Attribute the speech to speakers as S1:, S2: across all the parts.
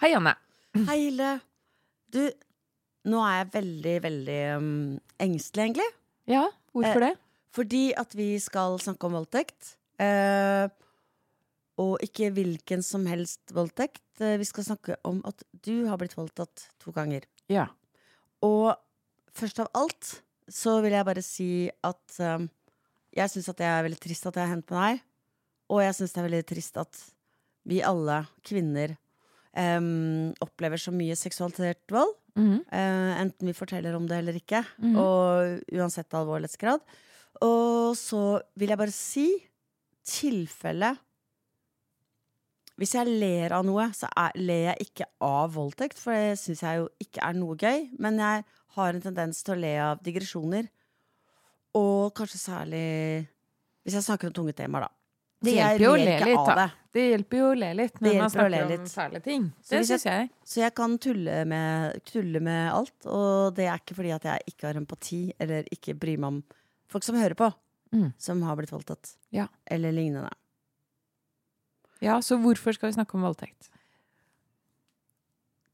S1: Hei, Anne.
S2: Hei, Hilde. Du, nå er jeg veldig, veldig um, engstelig, egentlig.
S1: Ja, hvorfor det?
S2: Fordi at vi skal snakke om voldtekt. Eh, og ikke hvilken som helst voldtekt. Eh, vi skal snakke om at du har blitt voldtatt to ganger.
S1: Ja.
S2: Og først av alt så vil jeg bare si at um, jeg syns det er veldig trist at jeg har hendt med deg. Og jeg syns det er veldig trist at vi alle kvinner um, opplever så mye seksualisert vold.
S1: Mm.
S2: Uh, enten vi forteller om det eller ikke.
S1: mm.
S2: Og uansett alvorlighetsgrad. Og så vil jeg bare si tilfelle Hvis jeg ler av noe, så er, ler jeg ikke av voldtekt, for det syns jeg jo ikke er noe gøy. Men jeg har en tendens til å le av digresjoner. Og kanskje særlig hvis jeg snakker om tunge temaer, da.
S1: Det hjelper jo å le litt, da.
S2: det.
S1: Hjelper jo å le litt når man snakker om
S2: særlige
S1: fæle ting.
S2: Så
S1: Det syns jeg.
S2: Så jeg kan tulle med, tulle med alt, og det er ikke fordi at jeg ikke har empati eller ikke bryr meg om folk som hører på,
S1: Mm.
S2: som har blitt voldtatt.
S1: Ja.
S2: Eller lignende.
S1: Ja, så hvorfor skal vi snakke om voldtekt?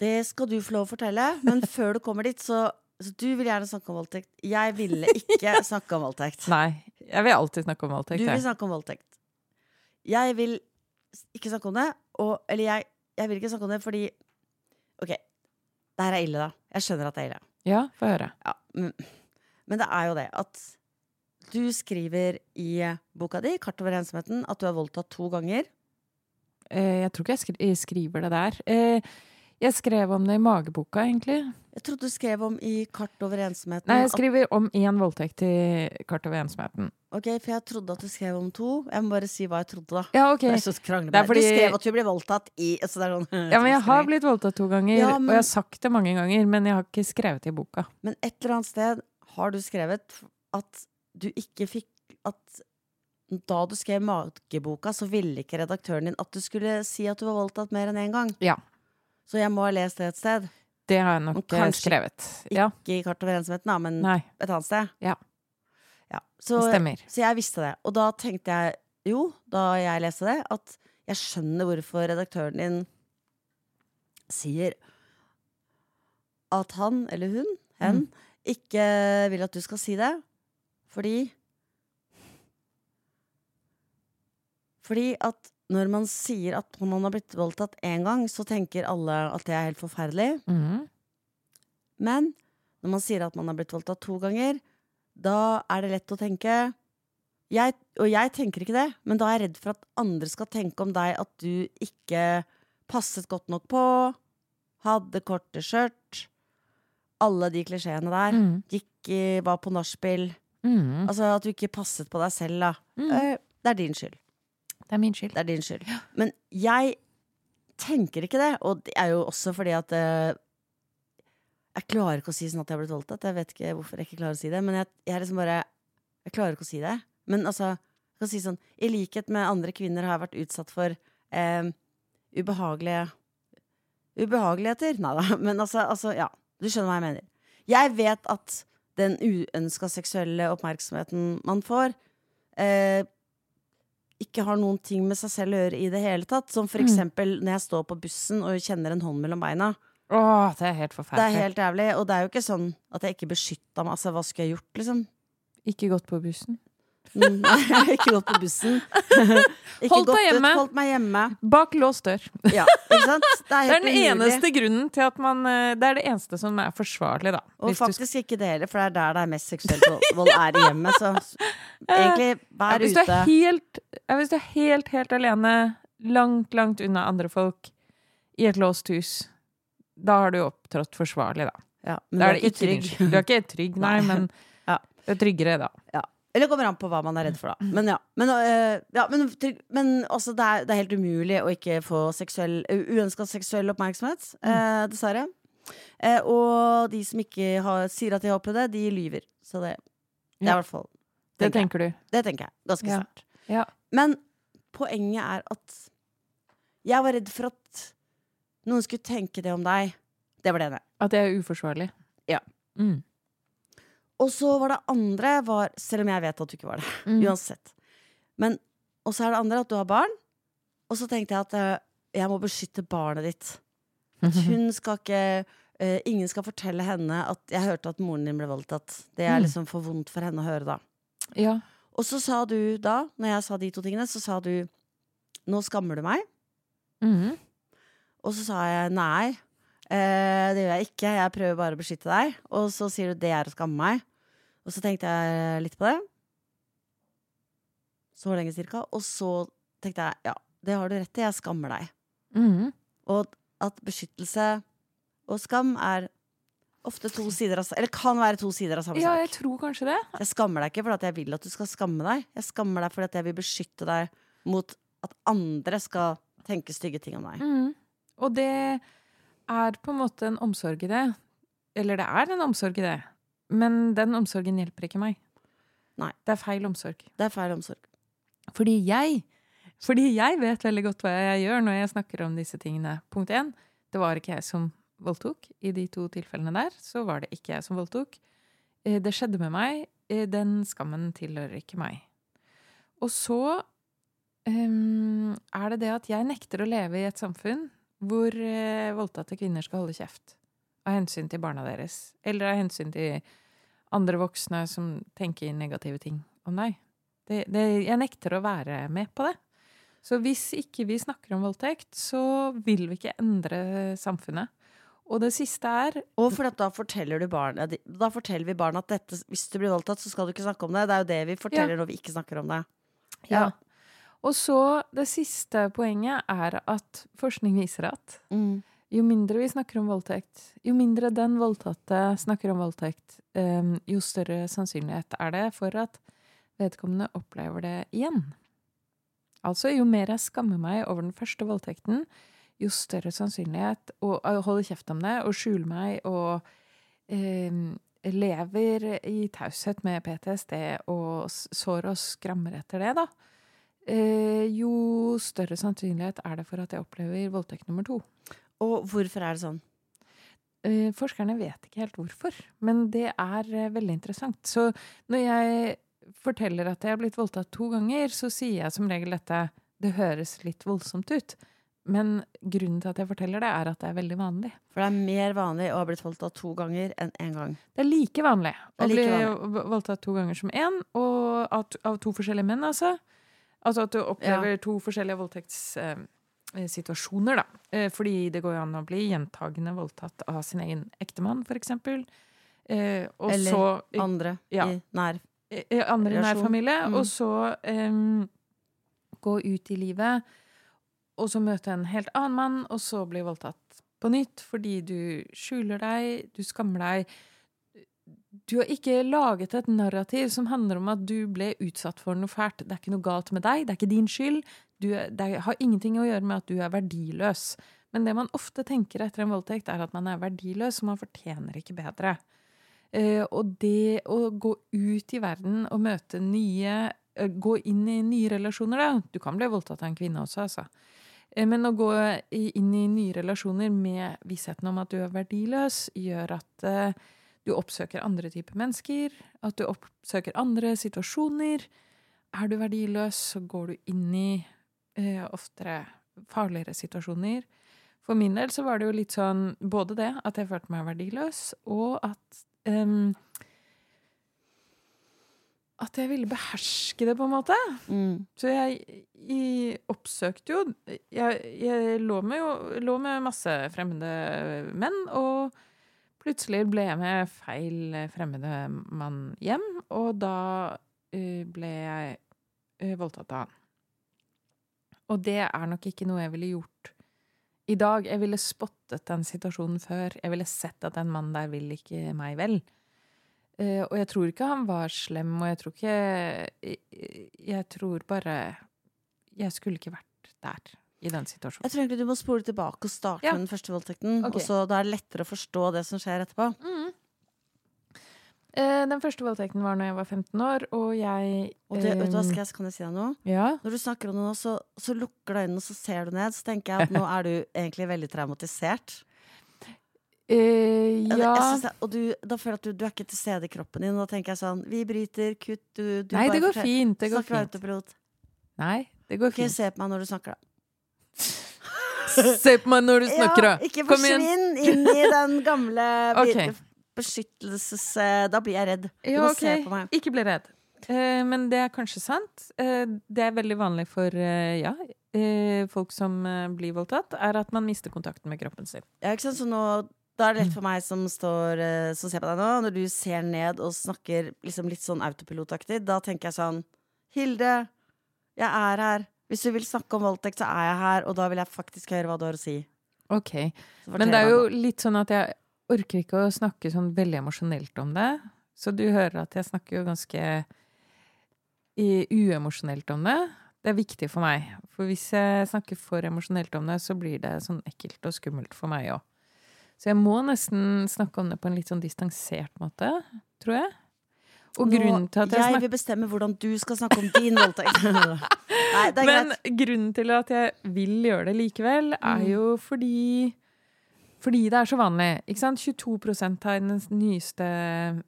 S2: Det skal du få lov å fortelle, men før du kommer dit, så, så Du vil gjerne snakke om voldtekt. Jeg ville ikke snakke om voldtekt.
S1: Nei, jeg vil alltid snakke om voldtekt.
S2: Du vil snakke om voldtekt. Jeg vil ikke snakke om det, og Eller jeg, jeg vil ikke snakke om det fordi Ok, det her er ille, da. Jeg skjønner at det er ille.
S1: Ja, få høre.
S2: Ja, men, men det er jo det at du skriver i boka di, 'Kart over ensomheten', at du har voldtatt to ganger.
S1: Eh, jeg tror ikke jeg skri jeg skriver det der. Eh, jeg skrev om det i mageboka, egentlig.
S2: Jeg trodde du skrev om i 'Kart over ensomheten'.
S1: Nei, jeg skriver om én voldtekt i Kart over ensomheten.
S2: Ok, For jeg trodde at du skrev om to. Jeg må bare si hva jeg trodde, da.
S1: Ja, ok.
S2: Det er så krangler
S1: Det er fordi-
S2: Du skrev at du ble voldtatt i så det er sånn,
S1: Ja, men jeg har blitt voldtatt to ganger,
S2: Ja,
S1: og jeg har sagt det mange ganger, men jeg har ikke skrevet det i boka.
S2: Men et eller annet sted har du skrevet at du ikke fikk At da du skrev mageboka, så ville ikke redaktøren din at du skulle si at du var voldtatt mer enn én gang.
S1: Ja.
S2: Så jeg må ha lest det et sted.
S1: Det har jeg nok eh,
S2: kanskje
S1: skrevet. Ja.
S2: Ikke i Kart over ensomheten, da, men
S1: Nei,
S2: et annet sted.
S1: Ja.
S2: Ja, Så,
S1: det stemmer.
S2: så jeg visste det. Og da tenkte jeg jo, da jeg leste det, at jeg skjønner hvorfor redaktøren din sier at han eller hun, hen,
S1: Mm.
S2: ikke vil at du skal si det. Fordi Fordi at når man sier at man har blitt voldtatt én gang, så tenker alle at det er helt forferdelig.
S1: Mm.
S2: Men når man sier at man har blitt voldtatt to ganger, da er det lett å tenke jeg, Og jeg tenker ikke det, men da er jeg redd for at andre skal tenke om deg at du ikke passet godt nok på, hadde korte skjørt, alle de klisjeene der.
S1: Mm.
S2: Gikk i, var på nachspiel.
S1: Mm.
S2: Altså at du ikke passet på deg selv, da.
S1: Mhm.
S2: Eh, Det er din skyld.
S1: Det er min skyld.
S2: Det er din skyld. Men jeg tenker ikke det, og det er jo også fordi at eh, Jeg klarer ikke å si sånn at jeg har blitt voldtatt. Jeg vet ikke hvorfor jeg ikke klarer å si det, men jeg, jeg er liksom bare Jeg klarer ikke å si det. Men altså, jeg kan si sånn I likhet med andre kvinner har jeg vært utsatt for eh, ubehagelige Ubehageligheter? Nei da, men altså, altså Ja, du skjønner hva jeg mener. Jeg vet at den uønska seksuelle oppmerksomheten man får, eh, ikke har noen ting med seg selv å gjøre i det hele tatt. Som for
S1: Mm.
S2: eksempel når jeg står på bussen og kjenner en hånd mellom beina.
S1: Åh, det er helt forferdelig.
S2: Det er helt jævlig. Og det er jo ikke sånn at jeg ikke beskytta meg. Altså, hva skulle jeg gjort, liksom?
S1: Ikke gått på bussen.
S2: Mm, har ikke gått på bussen. Ikke
S1: Holdt deg
S2: hjemme. ut. Holdt meg hjemme.
S1: Bak låst dør.
S2: Ja? Det er,
S1: Det er den
S2: umulig.
S1: eneste grunnen til at man eh, Det er det eneste som er forsvarlig, da.
S2: Og
S1: Hvis du
S2: faktisk ikke det heller, for det er der det er mest seksuell vold- er i hjemmet. Så egentlig,
S1: Ja, hvis
S2: ute.
S1: du er helt, ja, hvis du er helt, helt alene, langt, langt unna andre folk, i et låst hus, da har du opptrådt forsvarlig, da.
S2: Ja, men
S1: Da
S2: du
S1: er ikke trygg. skyld. Du er ikke trygg, nei,
S2: Nei.
S1: men
S2: Ja.
S1: du er tryggere, da.
S2: Eller kommer an på hva man er redd for, da. Men ja. Men, øh, ja, men, men også det er, det er helt umulig å ikke få seksuell, uønska seksuell oppmerksomhet. eh, dessverre. Eh, og de som ikke har, sier at de har opplevd det, de lyver. Så det, det er i hvert fall
S1: Det
S2: tenker jeg.
S1: du.
S2: Det tenker jeg. Ganske
S1: Ja. Ja.
S2: Men poenget er at jeg var redd for at noen skulle tenke det om deg. Det var det ene.
S1: At det er uforsvarlig.
S2: Ja.
S1: Mm.
S2: Og så var det andre var, Selv om jeg vet at du ikke var det.
S1: Mm.
S2: Uansett. Men, og så er det andre at du har barn. Og så tenkte jeg at uh, jeg må beskytte barnet ditt. At hun skal ikke uh, Ingen skal fortelle henne at 'jeg hørte at moren din ble voldtatt'. Det er
S1: Mm.
S2: liksom for vondt for henne å høre da.
S1: Ja.
S2: Og så sa du da, når jeg sa de to tingene, så sa du 'nå skammer du meg'.
S1: Mm.
S2: Og så sa jeg nei. Eh, det gjør jeg ikke. Jeg prøver bare å beskytte deg. Og så sier du det er å skamme meg. Og så tenkte jeg litt på det. Så lenge cirka. Og så tenkte jeg ja, det har du rett i. Jeg skammer deg.
S1: Mm.
S2: Og at beskyttelse og skam er ofte to sider av Eller kan være to sider av samme
S1: Ja, jeg tror kanskje det.
S2: Jeg skammer deg ikke fordi at jeg vil at du skal skamme deg. Jeg skammer deg fordi at jeg vil beskytte deg mot at andre skal tenke stygge ting om deg.
S1: Mm. Og det er på en måte en omsorg i det. Eller det er en omsorg i det. Men den omsorgen hjelper ikke meg.
S2: Nei.
S1: Det er feil omsorg.
S2: Det er feil omsorg.
S1: Fordi jeg Fordi jeg vet veldig godt hva jeg gjør når jeg snakker om disse tingene. Punkt én, det var ikke jeg som voldtok. I de to tilfellene der så var det ikke jeg som voldtok. Eh, Det skjedde med meg. Eh, Den skammen tilhører ikke meg. Og så um, er det det at jeg nekter å leve i et samfunn hvor eh, voldtatte kvinner skal holde kjeft. Av hensyn til barna deres. Eller av hensyn til andre voksne som tenker negative ting om deg. Det, det, jeg nekter å være med på det. Så hvis ikke vi snakker om voldtekt, så vil vi ikke endre samfunnet. Og det siste er
S2: Og for da forteller du barn Da forteller vi barna at dette, hvis du blir voldtatt, så skal du ikke snakke om det. Det er jo det vi forteller når vi ikke snakker om det.
S1: Ja. Og så det siste poenget er at forskning viser at
S2: Mm.
S1: jo mindre vi snakker om voldtekt, jo mindre den voldtatte snakker om voldtekt, um, jo større sannsynlighet er det for at vedkommende opplever det igjen. Altså, jo mer jeg skammer meg over den første voldtekten, jo større sannsynlighet å holde kjeft om det og skjule meg og um, lever i taushet med PTSD og sår og skrammer etter det, da. Eh, jo større sannsynlighet er det for at jeg opplever voldtekt nummer to.
S2: Og hvorfor er det sånn?
S1: Eh, forskerne vet ikke helt hvorfor, men det er eh, veldig interessant. Så når jeg forteller at jeg har blitt voldtatt to ganger, så sier jeg som regel dette Det høres litt voldsomt ut, men grunnen til at jeg forteller det, er at det er veldig vanlig.
S2: For det er mer vanlig å ha blitt voldtatt to ganger enn én gang.
S1: Det er like vanlig å
S2: like
S1: bli v- voldtatt to ganger som én, og av to forskjellige menn, altså. Altså at du opplever to forskjellige voldtektssituasjoner, da. Eh, Fordi det går jo an å bli gjentagende voldtatt av sin egen ektemann, for eksempel. Eh,
S2: Eller
S1: så
S2: Andre
S1: Ja.
S2: i nær
S1: eh, eh, andre i nær familie,
S2: Mm.
S1: og så gå ut i livet, og så møte en helt annen mann, og så bli voldtatt på nytt fordi du skjuler deg, du skammer deg. Du har ikke laget et narrativ som handler om at du ble utsatt for noe fælt. Det er ikke noe galt med deg, det er ikke din skyld. Du, det har ingenting å gjøre med at du er verdiløs. Men det man ofte tenker etter en voldtekt, er at man er verdiløs, og man fortjener ikke bedre. Eh, og det å gå ut i verden og møte nye eh, Gå inn i nye relasjoner, da. Du kan bli voldtatt av en kvinne også, altså. Eh, men å gå inn i nye relasjoner med vissheten om at du er verdiløs, gjør at du oppsøker andre typer mennesker, at du oppsøker andre situasjoner. Er du verdiløs, så går du inn i eh, oftere farligere situasjoner. For min del så var det jo litt sånn både det at jeg følte meg verdiløs, og at um, At jeg ville beherske det, på en måte.
S2: mm.
S1: Så jeg, jeg oppsøkte jo Jeg, jeg lå, med jo, lå med masse fremmede menn, og plutselig ble jeg med feil fremmede mann hjem, og da eh, ble jeg eh, voldtatt av han. Og det er nok ikke noe jeg ville gjort i dag. Jeg ville spottet den situasjonen før. Jeg ville sett at den mannen der vil ikke meg vel. Eh, og jeg tror ikke han var slem, og jeg tror ikke jeg tror bare Jeg skulle ikke vært der i den situasjonen.
S2: Jeg tror egentlig du må spole tilbake og starte
S1: Ja.
S2: med den første voldtekten.
S1: Okay.
S2: Og så Da er det lettere å forstå det som skjer etterpå.
S1: Mm. Eh, den første voldtekten var når jeg var 15 år, og jeg
S2: Og det, vet du hva,
S1: eh,
S2: skal jeg, kan jeg si deg noe?
S1: Ja.
S2: Når du snakker om det nå, så, så lukker du øynene og så ser du ned. Så tenker jeg at nå er du egentlig veldig traumatisert. Uh,
S1: ja.
S2: Jeg og du, da føler jeg at du, du er ikke til stede i kroppen din. Og da tenker jeg sånn Vi bryter, kutt, du, du
S1: Nei, det går fint. Det går fint.
S2: autopilot.
S1: Nei, det går
S2: Ok,
S1: fint.
S2: se på meg når du snakker, da.
S1: Se på meg når du snakker, da!
S2: Ja, ikke forsvinn inn i den gamle
S1: okay.
S2: beskyttelses... eh, Da blir jeg redd. Du
S1: Ja,
S2: må se på meg.
S1: Ikke bli redd. Eh, men det er kanskje sant. Eh, det er veldig vanlig for eh, ja, folk som blir voldtatt, er at man mister kontakten med kroppen sin.
S2: Ja, ikke sant? Så nå, da er det lett for meg som står Som ser på deg nå, når du ser ned og snakker liksom litt sånn autopilotaktig, da tenker jeg sånn Hilde, jeg er her. Hvis du vil snakke om voldtekt, så er jeg her, og da vil jeg faktisk høre hva du har å si.
S1: Ok, Men det er jo litt sånn at jeg orker ikke å snakke sånn veldig emosjonelt om det. Så du hører at jeg snakker jo ganske uemosjonelt om det. Det er viktig for meg. For hvis jeg snakker for emosjonelt om det, så blir det sånn ekkelt og skummelt for meg òg. Så jeg må nesten snakke om det på en litt sånn distansert måte, tror jeg. Og grunnen til at jeg
S2: jeg vil bestemme hvordan du skal snakke om din voldtekt. Nei, det er
S1: Men
S2: greit.
S1: grunnen til at jeg vil gjøre det likevel, er
S2: Mm.
S1: jo fordi Fordi det er så vanlig. Ikke sant? 22 av den nyeste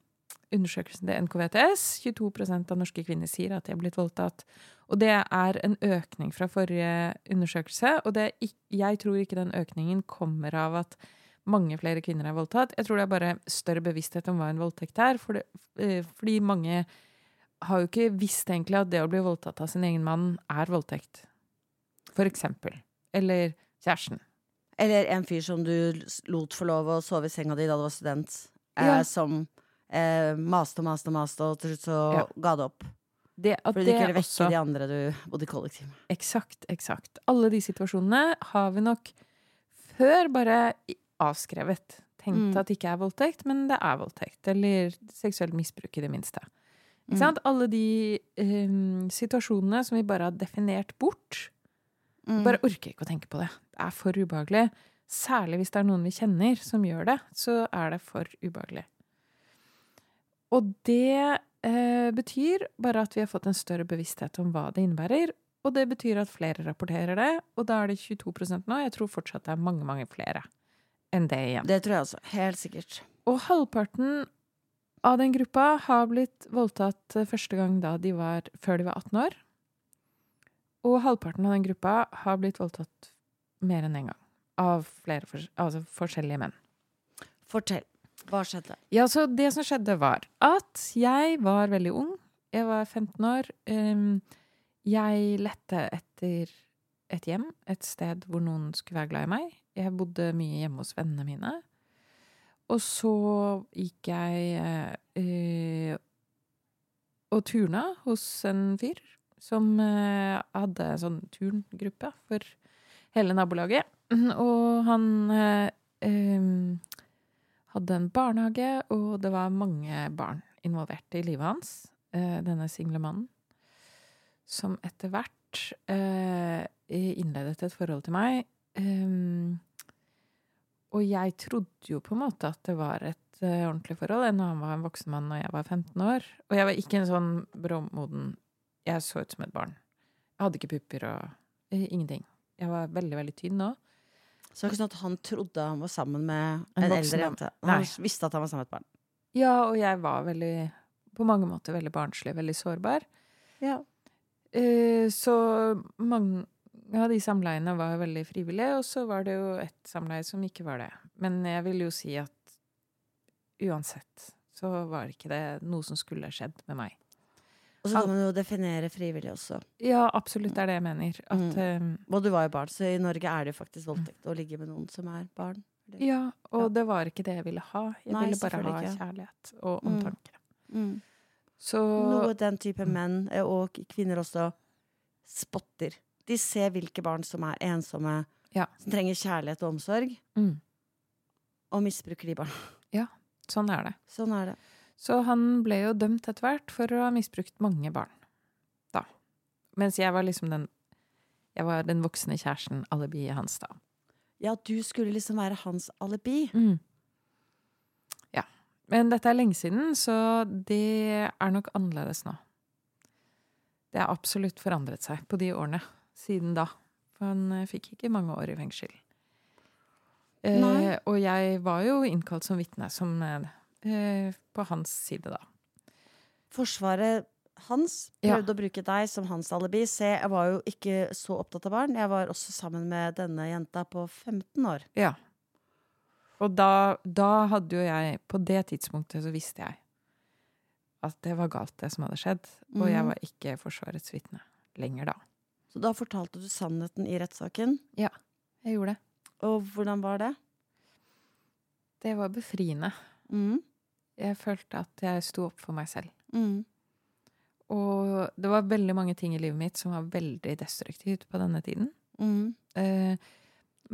S1: undersøkelsen til NKVTS 22% av norske kvinner sier at de har blitt voldtatt. Og det er en økning fra forrige undersøkelse. Og det jeg tror ikke den økningen kommer av at mange flere kvinner er voldtatt. Jeg tror det er bare større bevissthet om hva en voldtekt er. For det, eh, fordi mange har jo ikke visst egentlig at det å bli voldtatt av sin egen mann er voldtekt. For eksempel. Eller kjæresten.
S2: Eller en fyr som du lot få lov å sove i senga di da du var student. Eh,
S1: Ja.
S2: Som eh, maste og maste og maste, og til slutt så
S1: Ja.
S2: ga det opp.
S1: Det,
S2: Fordi du ikke ville vekke
S1: også
S2: de andre du bodde i kollektiv med.
S1: Eksakt, eksakt. Alle de situasjonene har vi nok før bare avskrevet. Tenkt
S2: Mm.
S1: at det ikke er voldtekt, men det er voldtekt. Eller seksuelt misbruk, i det minste. Ikke
S2: Mm.
S1: Alle de um, situasjonene som vi bare har definert bort.
S2: Mm.
S1: Bare orker ikke å tenke på det. Det er for ubehagelig. Særlig hvis det er noen vi kjenner som gjør det, så er det for ubehagelig. Og det eh, betyr bare at vi har fått en større bevissthet om hva det innebærer. Og det betyr at flere rapporterer det, og da er det 22% nå. Jeg tror fortsatt det er mange, mange flere enn det igjen.
S2: Det tror jeg også. Helt sikkert.
S1: Og halvparten av den gruppa har blitt voldtatt eh, første gang da de var, før de var 18 år. Og halvparten av den gruppa har blitt voldtatt mer enn én en gang. Av flere altså forskjellige menn.
S2: Fortell. Hva skjedde?
S1: Ja, så det som skjedde var at jeg var veldig ung. Jeg var 15 år. Jeg lette etter et hjem, et sted hvor noen skulle være glad i meg. Jeg bodde mye hjemme hos vennene mine. Og så gikk jeg eh, og turna hos en fyr som eh, hadde en sånn turngruppe for hele nabolaget. Og han eh, hadde en barnehage, og det var mange barn involvert i livet hans. eh, denne single mannen. Som etter hvert eh, innledet et forhold til meg. Em, og jeg trodde jo på en måte at det var et uh, ordentlig forhold, han var en voksen mann og jeg var 15 år. Og jeg var ikke en sånn bråmoden Jeg så ut som et barn. Jeg hadde ikke pupper og uh, ingenting. Jeg var veldig, veldig tynn nå.
S2: Så det var ikke sånn at han trodde han var sammen med
S1: En
S2: en, eldre jente. Han
S1: Nei.
S2: visste at han var sammen med et barn.
S1: Ja, og jeg var veldig På mange måter veldig barnslig, veldig sårbar.
S2: Ja.
S1: Uh, så mange av de samleiene var veldig frivillige, og så var det jo et samleie som ikke var det. Men jeg vil jo si at uansett så var ikke det noe som skulle skjedd med meg.
S2: Og så kan man jo definere frivillig også.
S1: Ja, absolutt det er det jeg mener. At, mm.
S2: Og du var jo barn, så i Norge er det jo faktisk voldtekt å ligge med noen som er barn.
S1: eh, ja, og
S2: Ja.
S1: det var ikke det jeg ville ha. Jeg
S2: Nei,
S1: ville bare ha
S2: ikke.
S1: kjærlighet og
S2: Mm.
S1: omtanke. Så
S2: Noe den type menn, eh, og kvinner også, spotter. De ser hvilke barn som er ensomme,
S1: Ja.
S2: som trenger kjærlighet og omsorg,
S1: mm,
S2: og misbruker de barna.
S1: Sånn er det.
S2: Sånn er det.
S1: Så han ble jo dømt etter hvert for å ha misbrukt mange barn. Da. Mens jeg var liksom den Jeg var den voksne kjæresten, alibiet hans, da.
S2: Ja, du skulle liksom være hans alibi.
S1: Mm. Ja. Men dette er lenge siden, så det er nok annerledes nå. Det har absolutt forandret seg på de årene siden da. For han eh, fikk ikke mange år i fengsel. Eh, og jeg var jo innkalt som vitne som, eh, på hans side, da.
S2: Forsvaret hans.
S1: Ja.
S2: Prøvde å bruke deg som hans alibi. Se, jeg var jo ikke så opptatt av barn. Jeg var også sammen med denne jenta på 15 år.
S1: Ja. Og da, da hadde jo jeg På det tidspunktet så visste jeg at det var galt, det som hadde skjedd. Og jeg
S2: Mhm.
S1: var ikke Forsvarets vitne lenger da.
S2: Så da fortalte du sannheten i rettssaken.
S1: Ja, Jeg gjorde det.
S2: Og hvordan var det?
S1: Det var befriende.
S2: Mm.
S1: Jeg følte at jeg sto opp for meg selv.
S2: Mm.
S1: Og det var veldig mange ting i livet mitt som var veldig destruktivt på denne tiden.
S2: Mm.
S1: Eh,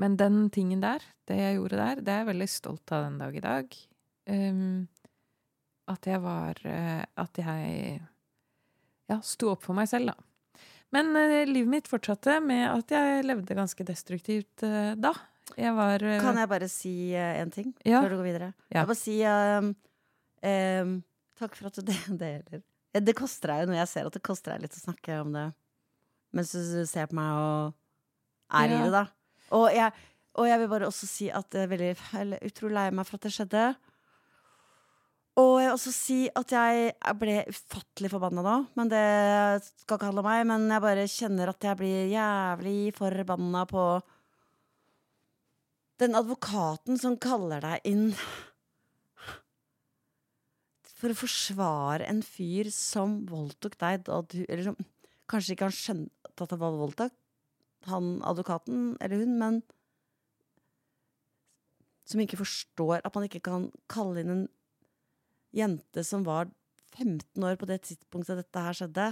S1: men den tingen der, det jeg gjorde der, det er jeg veldig stolt av den dag i dag. Um, at jeg var eh, At jeg ja, sto opp for meg selv, da. Men eh, livet mitt fortsatte med at jeg levde ganske destruktivt eh, da. Jeg var eh,
S2: Kan jeg bare si én en ting
S1: Ja.
S2: før du går videre?
S1: Ja.
S2: Jeg bare si um, um, Takk for at du deler. Det koster deg jo når jeg ser at det koster deg litt å snakke om det mens du ser på meg og er i det, da. Og jeg, og jeg vil bare også si at jeg er veldig utrolig lei meg for at det skjedde. Og jeg vil også si at jeg ble ufattelig forbanna nå. Men det skal ikke handle om meg. Men jeg bare kjenner at jeg blir jævlig forbanna på den advokaten som kaller deg inn for å forsvare en fyr som voldtok deg da du Eller som kanskje ikke han skjønte at det var voldtekt, han advokaten eller hun, men som ikke forstår at man ikke kan kalle inn en jente som var 15 år på det tidspunktet dette her skjedde.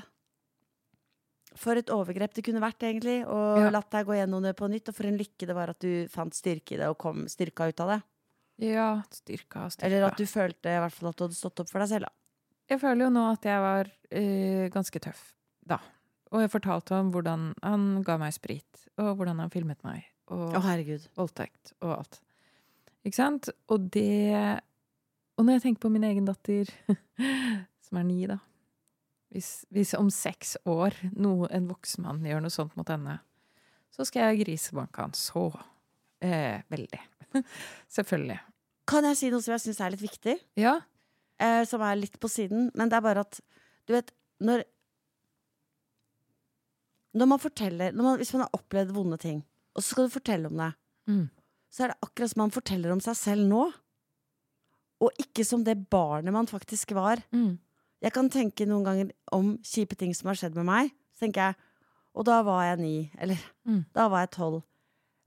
S2: For et overgrep det kunne vært, egentlig, og
S1: Ja.
S2: latt deg gå gjennom det på nytt. Og for en lykke det var at du fant styrke i det og kom styrka ut av det.
S1: Ja, styrka og styrka.
S2: Eller at du følte i hvert fall at du hadde stått opp for deg selv. Da.
S1: Jeg føler jo nå at jeg var eh, ganske tøff da. Og jeg fortalte om hvordan han ga meg sprit, og hvordan han filmet meg, og
S2: herregud.
S1: voldtekt og alt. Ikke sant? Og det Og når jeg tenker på min egen datter, som er ni, da Hvis, hvis om seks år noe, en voksen mann gjør noe sånt mot henne, så skal jeg grisebanke han så eh, veldig. Selvfølgelig.
S2: Kan jeg si noe som jeg syns er litt viktig?
S1: Ja.
S2: Eh, som er litt på siden. Men det er bare at Du vet, når Når man forteller når man, Hvis man har opplevd vonde ting, og så skal du fortelle om det,
S1: Mm.
S2: så er det akkurat som man forteller om seg selv nå. Og ikke som det barnet man faktisk var.
S1: Mm.
S2: Jeg kan tenke noen ganger om kjipe ting som har skjedd med meg. Så tenker jeg Og da var jeg ni. Eller
S1: Mm.
S2: da var jeg tolv.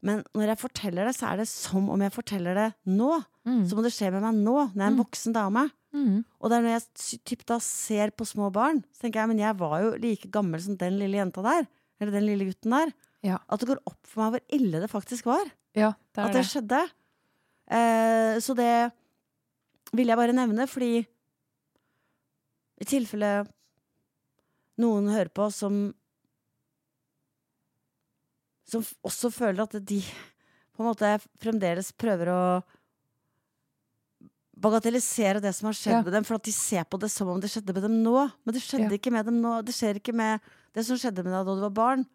S2: Men når jeg forteller det, så er det som om jeg forteller det nå.
S1: Mm.
S2: Så må det skje med meg nå, når jeg er en
S1: Mm.
S2: voksen dame.
S1: Mm.
S2: Og det er når jeg typ da ser på små barn, så tenker jeg men jeg var jo like gammel som den lille jenta der. Eller den lille gutten der.
S1: Ja.
S2: At det går opp for meg hvor ille det faktisk var.
S1: Ja, det
S2: at det
S1: det.
S2: skjedde. Eh, så det vil jeg bare nevne, fordi i tilfelle noen hører på som Som også føler at de på en måte fremdeles prøver å bagatellisere det som har skjedd
S1: Ja.
S2: med dem, for at de ser på det som om det skjedde med dem nå. Men det skjedde
S1: Ja.
S2: ikke med dem nå. Det skjer ikke med det som skjedde med deg da du var barn.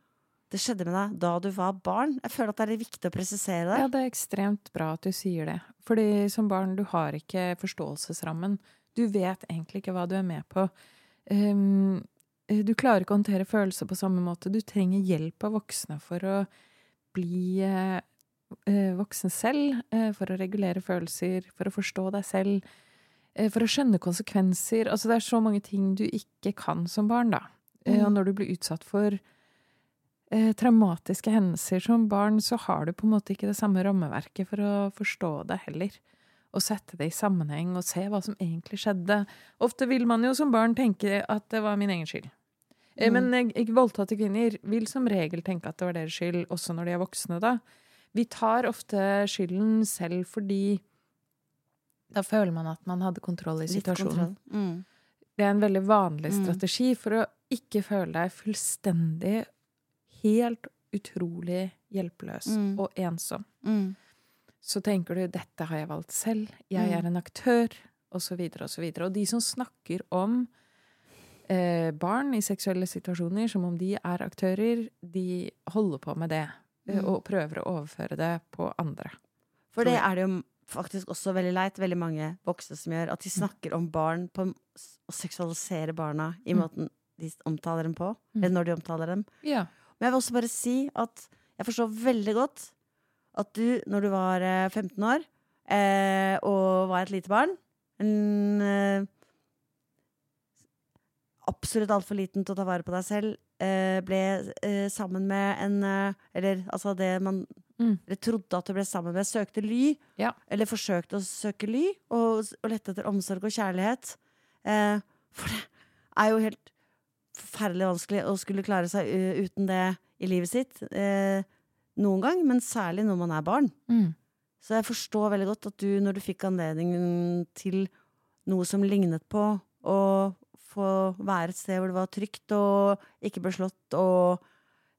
S2: Det skjedde med deg da du var barn. Jeg føler at det er viktig å presisere det.
S1: Ja, det er ekstremt bra at du sier det. Fordi som barn, du har ikke forståelsesrammen. Du vet egentlig ikke hva du er med på. Um, du klarer ikke å håndtere følelser på samme måte. Du trenger hjelp av voksne for å bli eh, voksen selv, uh, for å regulere følelser, for å forstå deg selv, uh, for å skjønne konsekvenser. Altså, det er så mange ting du ikke kan som barn, da.
S2: Mm.
S1: Og når du blir utsatt for eh, traumatiske hendelser som barn, så har du på en måte ikke det samme rammeverket for å forstå det heller. Og sette det i sammenheng og se hva som egentlig skjedde. Ofte vil man jo som barn tenke at det var min egen skyld. Eh,
S2: Mm.
S1: Men eh, voldtatte kvinner vil som regel tenke at det var deres skyld, også når de er voksne, da. Vi tar ofte skylden selv fordi da føler man at man hadde kontroll i situasjonen.
S2: kontroll. Mm.
S1: Det er en veldig vanlig
S2: Mm.
S1: strategi for å ikke føle deg fullstendig, helt utrolig hjelpeløs
S2: Mm.
S1: og ensom.
S2: Mm.
S1: Så tenker du 'dette har jeg valgt selv', 'jeg
S2: Mm.
S1: er en aktør', osv., osv. Og de som snakker om eh, barn i seksuelle situasjoner som om de er aktører, de holder på med det. eh,
S2: Mm.
S1: Og prøver å overføre det på andre.
S2: For det er det jo faktisk også veldig leit, veldig mange voksne som gjør, at de snakker om barn på å seksualisere barna i
S1: Mm.
S2: måten de omtaler dem på.
S1: Mm.
S2: Eller når de omtaler dem.
S1: Ja.
S2: Men jeg vil også bare si at jeg forstår veldig godt at du, når du var eh, 15 år eh, og var et lite barn en, eh, Absolutt altfor liten til å ta vare på deg selv. Eh, ble eh, sammen med en eh, Eller altså det man
S1: Mm.
S2: eller trodde at du ble sammen med, søkte ly.
S1: Ja.
S2: Eller forsøkte å søke ly, og, og lette etter omsorg og kjærlighet. Eh, for det er jo helt forferdelig vanskelig å skulle klare seg u- uten det i livet sitt. Eh, noen gang, men særlig når man er barn.
S1: Mm.
S2: Så jeg forstår veldig godt at du, når du fikk anledningen til noe som lignet på å få være et sted hvor det var trygt og ikke ble slått, og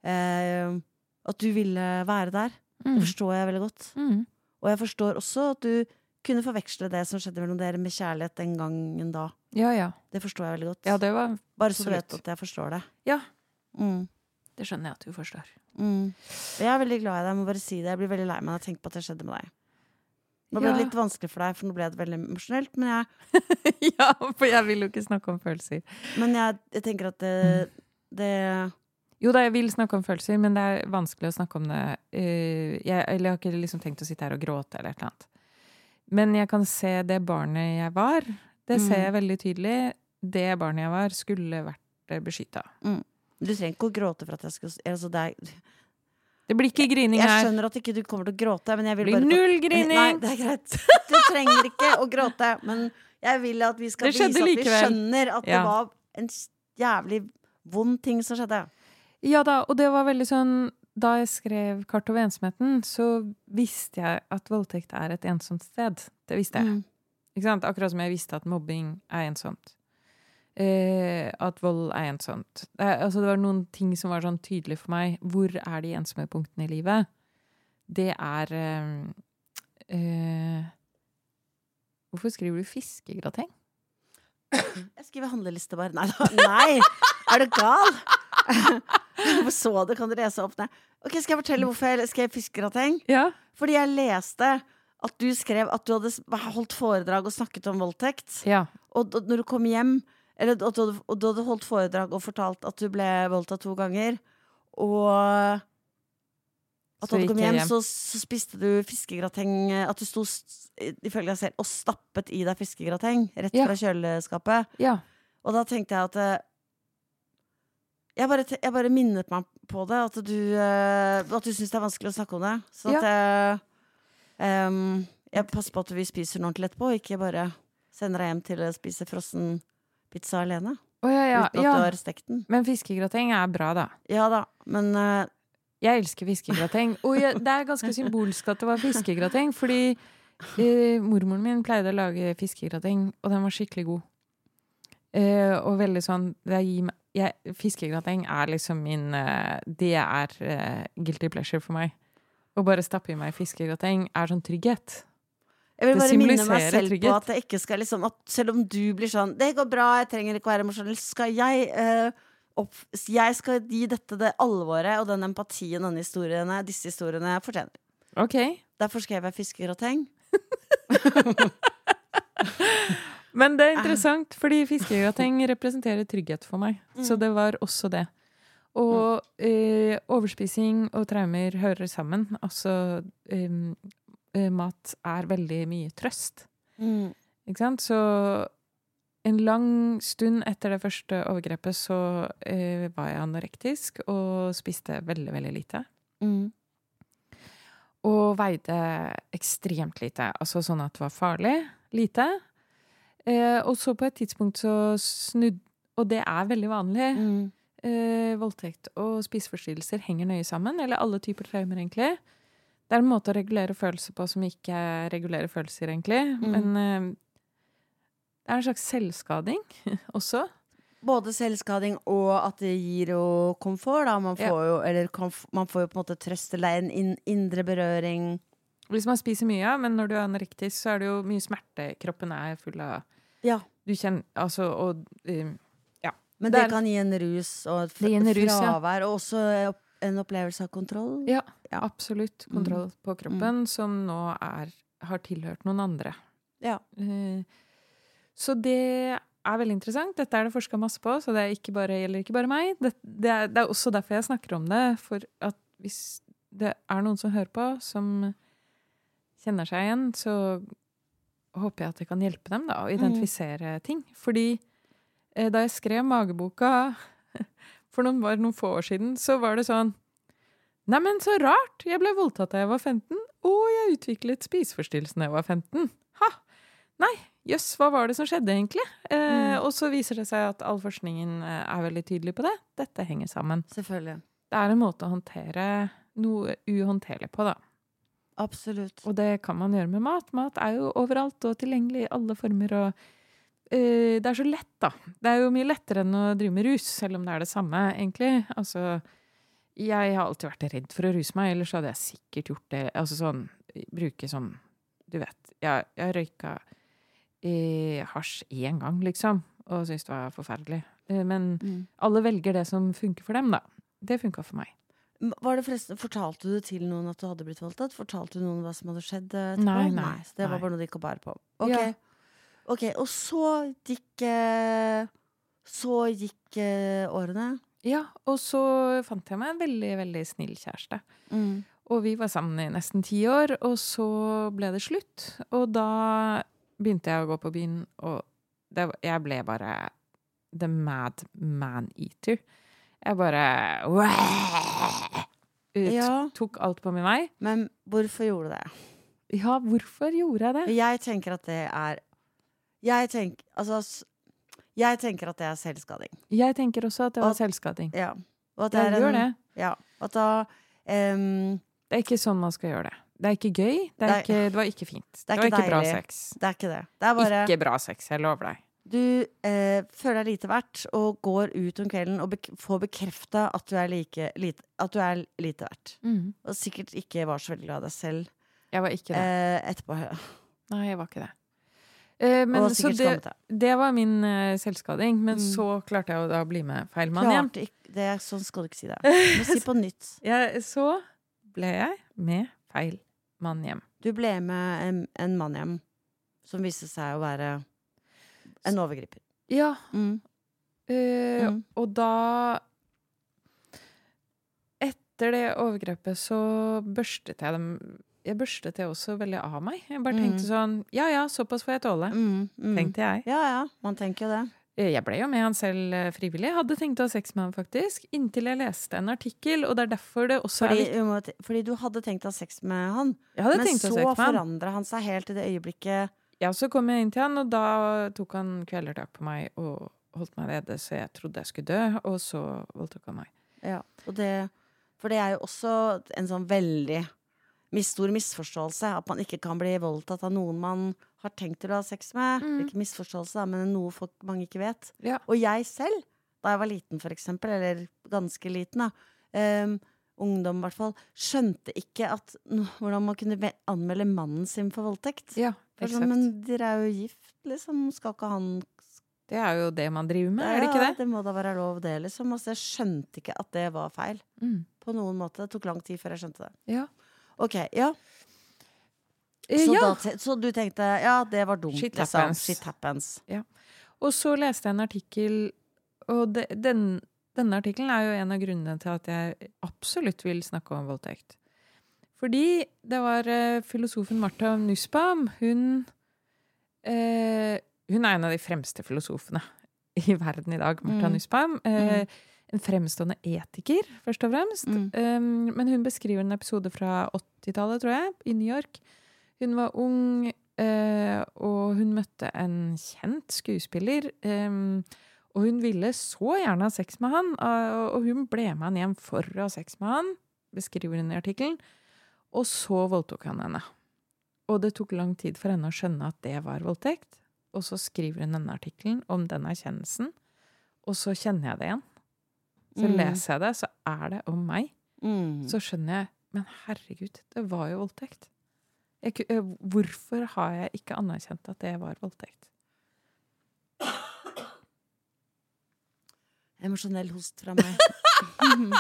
S2: eh, at du ville være der,
S1: Mm.
S2: det forstår jeg veldig godt.
S1: Mm.
S2: Og jeg forstår også at du kunne forveksle det som skjedde mellom dere, med kjærlighet den gangen da.
S1: Ja, ja.
S2: Det forstår jeg veldig godt.
S1: Ja, det var
S2: Bare så
S1: du
S2: vet at jeg forstår det.
S1: Ja.
S2: Mm.
S1: Det skjønner jeg at du forstår.
S2: Mm. Jeg er veldig glad i deg, jeg må bare si det. Jeg blir veldig lei meg når jeg tenker på at det skjedde med deg. Nå ble det
S1: Ja.
S2: litt vanskelig for deg, for nå ble det veldig emosjonelt. Men, jeg,
S1: ja, for jeg vil jo ikke snakke om følelser.
S2: men jeg, jeg tenker at det, det
S1: Jo da, jeg vil snakke om følelser, men det er vanskelig å snakke om det. eh, jeg, eller jeg har ikke liksom tenkt å sitte her og gråte eller et eller annet. Men jeg kan se det barnet jeg var. Det ser
S2: Mm.
S1: jeg veldig tydelig. Det barnet jeg var, skulle vært beskytta.
S2: Du trenger ikke å gråte for at jeg skal altså det er,
S1: Det blir ikke grining her.
S2: Jeg skjønner at ikke du kommer til å gråte, men jeg vil
S1: blir
S2: bare
S1: null
S2: Nei, det er greit. Du trenger ikke å gråte, men jeg vil at vi skal vise at vi skjønner at det var en jævlig vond ting som skjedde.
S1: Ja da, og det var veldig sånn Da jeg skrev 'Kart over ensomheten', så visste jeg at voldtekt er et ensomt sted. Det visste jeg.
S2: Mm.
S1: Ikke sant? Akkurat som jeg visste at mobbing er ensomt. Eh, at vold er ensomt. Det, altså, det var noen ting som var sånn tydelig for meg. Hvor er de ensomme punktene i livet? Det er eh, eh, Hvorfor skriver du fiskegrateng?
S2: Jeg skriver handleliste bare. Nei da. Nei! Er du gal? Hvorfor så det? Kan du lese opp? det? Ok, Skal jeg fortelle hvorfor jeg skrev fiskegrateng?
S1: Ja.
S2: Fordi jeg leste at du skrev at du hadde holdt foredrag og snakket om voldtekt.
S1: ja.
S2: Og og når du kom hjem Eller og, du og du hadde holdt foredrag og fortalt at du ble voldtatt to ganger, og at
S1: Så
S2: da du kom hjem,
S1: hjem.
S2: så, så spiste du fiskegrateng At du sto, ifølge deg selv, og stappet i deg fiskegrateng rett
S1: Ja.
S2: fra kjøleskapet.
S1: ja.
S2: Og da tenkte jeg at eh, jeg bare, jeg bare minnet meg på det. At du, uh, at du syns det er vanskelig å snakke om det. Så at jeg, um, jeg passer på at vi spiser noe ordentlig etterpå, og ikke bare sender deg hjem til å spise frossen pizza alene.
S1: Oh, ja, ja.
S2: uten at
S1: ja.
S2: du har stekt den.
S1: Men fiskegrateng er bra, da.
S2: Ja da, men uh,
S1: Jeg elsker fiskegrateng. Og jeg, det er ganske symbolsk at det var fiskegrateng, fordi uh, mormoren min pleide å lage fiskegrateng, og den var skikkelig god. Uh, og veldig sånn det gir meg, jeg, Fiskegrateng er liksom min eh, Det er eh, guilty pleasure for meg. Å bare stappe i meg fiskegrateng er sånn trygghet.
S2: jeg vil bare minne meg selv
S1: trygghet.
S2: på at jeg ikke skal liksom at Selv om du blir sånn 'Det går bra, jeg trenger ikke å være emosjonell', skal jeg uh, opp, Jeg skal gi dette det alvoret og den empatien denne historiene, disse historiene fortjener.
S1: OK.
S2: Derfor skrev jeg fiskegrateng.
S1: Men det er interessant, fordi fiskegrateng representerer trygghet for meg. Så
S2: Mm.
S1: det var også det. Og eh, overspising og traumer hører sammen. Altså eh, mat er veldig mye trøst. Ikke sant? Så en lang stund etter det første overgrepet så eh, var jeg anorektisk og spiste veldig, veldig lite.
S2: Mm.
S1: Og veide ekstremt lite. Altså sånn at det var farlig lite. Eh, og så på et tidspunkt så snudd Og det er veldig vanlig.
S2: Mm.
S1: Eh, voldtekt og spiseforstyrrelser henger nøye sammen. Eller alle typer traumer, egentlig. Det er en måte å regulere følelser på som ikke regulerer følelser, egentlig.
S2: Mm.
S1: Men eh, det er en slags selvskading også.
S2: Både selvskading og at det gir jo komfort. Da. Man,
S1: Ja.
S2: får jo, eller man får jo på en måte trøst eller en in indre berøring.
S1: Hvis man spiser mye, ja, men når du er anorektisk, så er det jo mye smerte. Kroppen er full av
S2: Ja.
S1: Du kjenner Altså, og eh,
S2: Men
S1: Det
S2: det,
S1: er-
S2: kan gi en rus og
S1: en rus, ja.
S2: fravær, og også en opplevelse av kontroll.
S1: Ja,
S2: Ja.
S1: absolutt kontroll på kroppen, som nå er, har tilhørt noen andre.
S2: Ja.
S1: Uh, Så det er veldig interessant. Dette er det forska masse på, så det ikke bare, gjelder ikke bare meg. Det, det, er, det er også derfor jeg snakker om det. For at hvis det er noen som hører på, som kjenner seg igjen, så håper jeg at det kan hjelpe dem da, å identifisere ting. Fordi eh, da jeg skrev Mageboka for noen, noen få år siden, så var det sånn Neimen, så rart! Jeg ble voldtatt da jeg var 15, og jeg utviklet spiseforstyrrelse da jeg var 15. Ha! Nei, jøss, hva var det som skjedde, egentlig? Eh, Og så viser det seg at all forskningen eh, er veldig tydelig på det. Dette henger sammen.
S2: Selvfølgelig.
S1: Det er en måte å håndtere noe uhåndterlig på, da.
S2: Absolutt.
S1: Og det kan man gjøre med mat. Mat er jo overalt og tilgjengelig i alle former. og uh, Det er så lett, da. Det er jo mye lettere enn å drive med rus, selv om det er det samme, egentlig. Altså, jeg har alltid vært redd for å ruse meg, ellers hadde jeg sikkert gjort det. Altså sånn, bruke sånn Du vet, jeg, jeg røyka eh, hasj én gang, liksom, og syntes det var forferdelig. Eh, men
S2: Mm.
S1: alle velger det som funker for dem, da. Det funka for meg.
S2: Var det forresten, Fortalte du til noen at du hadde blitt voldtatt? Fortalte du noen hva som hadde skjedd? eh, etterpå?
S1: Nei, nei,
S2: så det var
S1: nei.
S2: bare noe de gikk og bar på. Ok,
S1: Ja.
S2: Ok, Og så gikk eh, Så gikk eh, årene.
S1: Ja, og så fant jeg meg en veldig, veldig snill kjæreste. Og vi var sammen i nesten ti år, og så ble det slutt. Og da begynte jeg å gå på byen, og det, jeg ble bare the mad man-eater. Jeg bare ut,
S2: Ja.
S1: tok alt på min vei.
S2: Men hvorfor gjorde du det?
S1: Ja, hvorfor gjorde jeg det?
S2: Jeg tenker at det er Jeg tenker Altså Jeg tenker at det er selvskading.
S1: Jeg tenker også at det var
S2: Og-
S1: selvskading.
S2: Ja. Og at
S1: Jeg
S2: er en-
S1: det.
S2: Ja. At da um,
S1: Det er ikke sånn man skal gjøre det. Det er ikke gøy. Det, er
S2: Nei.
S1: ikke, det var ikke fint. Det,
S2: er
S1: var
S2: ikke
S1: ikke bra sex.
S2: Det er ikke det. Det er bare
S1: Ikke bra sex, jeg lover deg.
S2: Du eh, føler deg lite verdt og går ut om kvelden og bek får bekrefta at, du er like, lite, at du er lite verdt. Og sikkert ikke var så veldig glad i deg selv
S1: Jeg var ikke det.
S2: eh, etterpå.
S1: Nei, jeg var ikke det. Eh, men,
S2: og
S1: så
S2: sikkert
S1: det,
S2: skammet
S1: det var min eh, selvskading. Men
S2: Mm.
S1: så klarte jeg å da bli med feil mann hjem.
S2: Klarte ikke det, Sånn skal du ikke si det. Du må si på nytt.
S1: Jeg, så ble jeg med feil mann hjem.
S2: Du ble med en, en mann hjem som viste seg å være en overgriper.
S1: Ja.
S2: Mm.
S1: eh,
S2: Mm.
S1: Og da Etter det overgrepet så børstet jeg dem Jeg børstet det også veldig av meg. Jeg bare tenkte
S2: Mm.
S1: sånn Ja ja, såpass får jeg tåle.
S2: Mm, mm.
S1: Tenkte jeg.
S2: Ja ja, man tenker jo det.
S1: Eh, Jeg ble jo med han selv frivillig. Jeg Hadde tenkt å ha sex med han, faktisk. Inntil jeg leste en artikkel, og det er derfor det også
S2: Fordi,
S1: er litt
S2: fordi du hadde tenkt å ha sex med han, men så forandra han seg helt i det øyeblikket
S1: Ja, så kom jeg inn til han, og da tok han kvelertak på meg og holdt meg nede, så jeg trodde jeg skulle dø, og så voldtok han meg.
S2: Ja, og det, for det er jo også en sånn veldig stor misforståelse at man ikke kan bli voldtatt av noen man har tenkt til å ha sex med.
S1: Mm.
S2: Ikke misforståelse, da, men noe folk mange ikke vet.
S1: Ja.
S2: Og jeg selv, da jeg var liten for eksempel, eller ganske liten, da, um, ungdom i hvert fall, skjønte ikke at hvordan man kunne anmelde mannen sin for voldtekt.
S1: Ja.
S2: Sånn, men dere er jo gift, liksom. Skal ikke han
S1: Det er jo det man driver med, er det ikke det?
S2: Det må da være lov, det, liksom. Altså, jeg skjønte ikke at det var feil.
S1: Mm.
S2: På noen måte. Det tok lang tid før jeg skjønte det.
S1: Ja.
S2: Ok, ja.
S1: Eh,
S2: Så,
S1: ja.
S2: da, så du tenkte ja, det var dumt,
S1: Shit
S2: liksom. Shit happens. Ja.
S1: Og så leste jeg en artikkel, og de, den, denne artikkelen er jo en av grunnene til at jeg absolutt vil snakke om voldtekt. Fordi det var eh, filosofen Martha Nussbaum. Hun eh, Hun er en av de fremste filosofene i verden i dag, Martha
S2: Mm.
S1: Nussbaum. Eh, En fremstående etiker, først og fremst.
S2: Mm.
S1: Um, men hun beskriver en episode fra 80-tallet, tror jeg, i New York. Hun var ung, eh, og hun møtte en kjent skuespiller. em, og hun ville så gjerne ha sex med han, og, og hun ble med han hjem for å ha sex med han, beskriver hun i artikkelen. Og så voldtok han henne. Og det tok lang tid for henne å skjønne at det var voldtekt. Og så skriver hun denne artikkelen om den erkjennelsen, og så kjenner jeg det igjen. Så
S2: Mm.
S1: leser jeg det, så er det om meg.
S2: Mm.
S1: Så skjønner jeg Men herregud, det var jo voldtekt. Jeg, eh, hvorfor har jeg ikke anerkjent at det var voldtekt?
S2: Emosjonell host fra meg.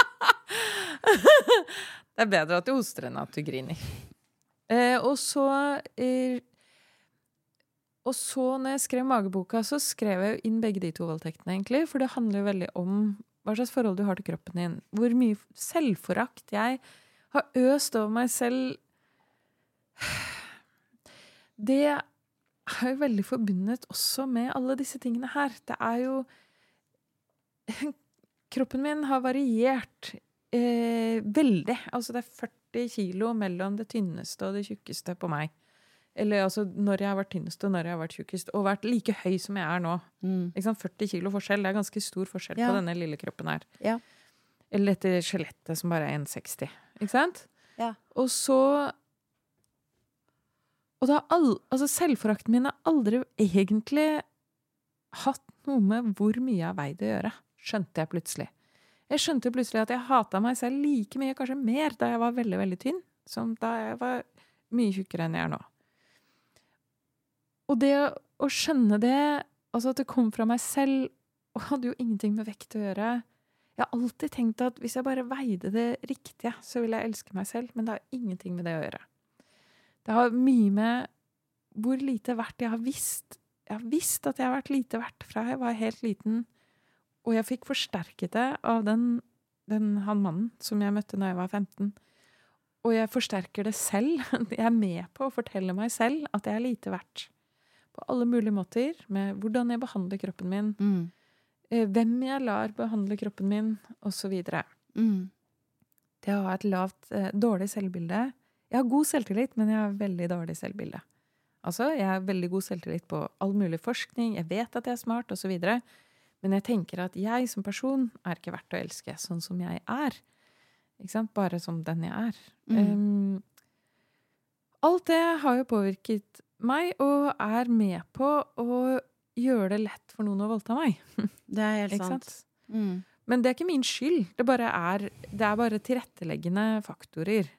S1: Det er bedre at du hoster enn at du griner. Eh, og så eh, og så når jeg skrev mageboka, så skrev jeg jo inn begge de to voldtektene, egentlig. For det handler jo veldig om hva slags forhold du har til kroppen din. Hvor mye selvforakt jeg har øst over meg selv. Det er jo veldig forbundet også med alle disse tingene her. Det er jo Kroppen min har variert eh, veldig. Altså det er 40 kilo mellom det tynneste og det tjukkeste på meg. Eller altså når jeg har vært tynnest og når jeg har vært tjukkest. Og vært like høy som jeg er nå.
S2: Mm.
S1: Ikke sant? 40 kilo forskjell. Det er ganske stor forskjell
S2: Ja.
S1: på denne lille kroppen her.
S2: Ja.
S1: Eller dette skjelettet som bare er 1,60. Ikke sant?
S2: Ja.
S1: Og så Og da all, altså selvforakten min har aldri egentlig hatt noe med hvor mye jeg har veid å gjøre. Skjønte jeg plutselig. Jeg skjønte plutselig at jeg hata meg selv like mye, kanskje mer, da jeg var veldig, veldig tynn, som da jeg var mye tjukkere enn jeg er nå. Og det å- skjønne det, altså at det kom fra meg selv, og hadde jo ingenting med vekt å gjøre. Jeg har alltid tenkt at hvis jeg bare veide det riktige, så ville jeg elske meg selv, men det har ingenting med det å gjøre. Det har mye med hvor lite verdt jeg har visst. Jeg har visst at jeg har vært lite verdt fra jeg var helt liten, og jeg fikk forsterket det av den, den han mannen som jeg møtte da jeg var 15. Og jeg forsterker det selv. Jeg er med på å fortelle meg selv at jeg er lite verdt. På alle mulige måter. Med hvordan jeg behandler kroppen min,
S2: Mm.
S1: eh, hvem jeg lar behandle kroppen min, osv. Det
S2: Mm.
S1: å ha et lavt, eh, dårlig selvbilde Jeg har god selvtillit, men jeg har veldig dårlig selvbilde. Altså, jeg har veldig god selvtillit på all mulig forskning, jeg vet at jeg er smart, osv. Men jeg tenker at jeg som person er ikke verdt å elske sånn som jeg er. Ikke sant? Bare som den jeg er.
S2: Mm.
S1: Um, alt det har jo påvirket meg, og er med på å gjøre det lett for noen å voldta meg.
S2: Det er helt sant.
S1: sant?
S2: Mm.
S1: Men det er ikke min skyld. Det, er, det er bare tilretteleggende faktorer.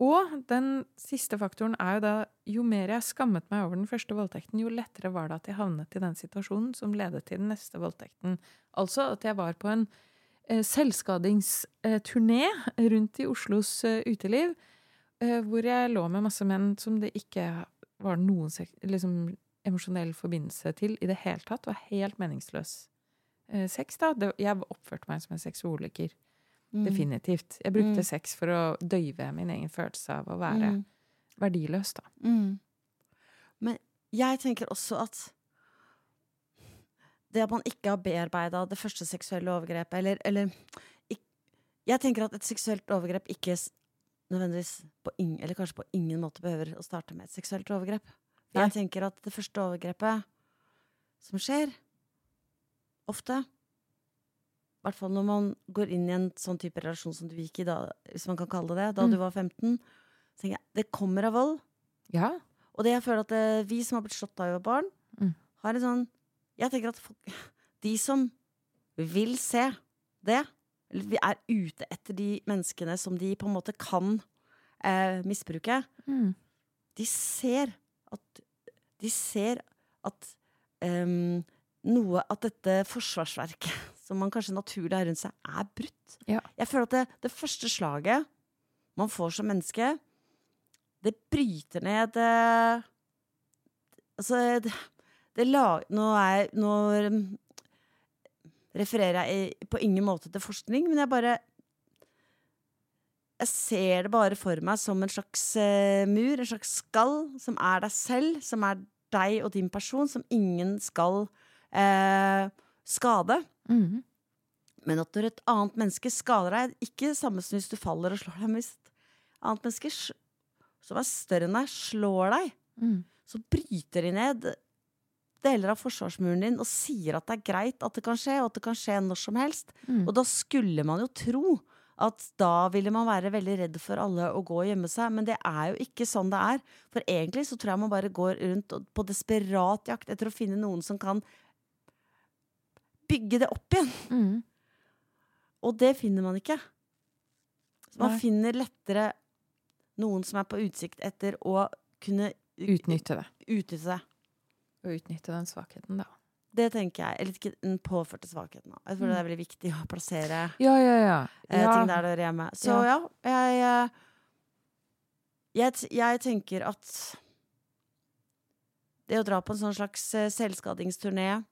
S1: Og den siste faktoren er jo da jo mer jeg skammet meg over den første voldtekten, jo lettere var det at jeg havnet i den situasjonen som ledet til den neste voldtekten. Altså at jeg var på en eh, selvskadingsturné rundt i Oslos eh, uteliv, eh, hvor jeg lå med masse menn som det ikke var noen liksom, emosjonell forbindelse til i det hele tatt. Det var helt meningsløs eh, sex, da. Det, jeg oppførte meg som en seksuoliker.
S2: Mm.
S1: Definitivt. Jeg brukte
S2: Mm.
S1: sex for å døyve min egen følelse av å være
S2: Mm.
S1: verdiløs, da.
S2: Mm. Men jeg tenker også at det at man ikke har bearbeida det første seksuelle overgrepet, eller, eller ikk- Jeg tenker at et seksuelt overgrep ikke nødvendigvis på ingen, eller kanskje på ingen måte behøver å starte med et seksuelt overgrep. Jeg tenker at det første overgrepet som skjer, ofte hvert fall når man går inn i en sånn type relasjon som du gikk i da, hvis man kan kalle det det, da
S1: Mm.
S2: du var 15, så tenker jeg det kommer av vold.
S1: Ja.
S2: Og det jeg føler at det, vi som har blitt slått av var barn,
S1: Mm.
S2: har en sånn Jeg tenker at folk, de som vil se det, eller vi er ute etter de menneskene som de på en måte kan eh, misbruke,
S1: Mm.
S2: de ser at De ser at um, noe At dette forsvarsverket som man kanskje naturlig har rundt seg, er brutt.
S1: Ja.
S2: Jeg føler at det, det første slaget man får som menneske, det bryter ned det, Altså, det, det lag... Nå er Nå refererer jeg i- på ingen måte til forskning, men jeg bare Jeg ser det bare for meg som en slags eh, mur, en slags skall, som er deg selv, som er deg og din person, som ingen skal eh, skade.
S1: Mm.
S2: Men at når et annet menneske skader deg, ikke det samme som hvis du faller og slår deg, men hvis et annet menneske som er større enn deg, slår deg,
S1: Mm.
S2: så bryter de ned deler av forsvarsmuren din og sier at det er greit at det kan skje, og at det kan skje når som helst.
S1: Mm.
S2: Og da skulle man jo tro at da ville man være veldig redd for alle å gå og gjemme seg, men det er jo ikke sånn det er. For egentlig så tror jeg man bare går rundt på desperat jakt etter å finne noen som kan bygge det opp igjen.
S1: Mm.
S2: Og det finner man ikke. Man
S1: Nei.
S2: finner lettere noen som er på utsikt etter å kunne
S1: Utnytte det.
S2: utnytte det.
S1: Og utnytte den svakheten, da.
S2: Det tenker jeg. Eller ikke den påførte svakheten. Jeg mm. det er veldig viktig å plassere
S1: Ja, ja, ja.
S2: eh, ting der det hører hjemme. Så ja, jeg, eh, jeg Jeg tenker at det å dra på en sånn slags eh, selvskadingsturné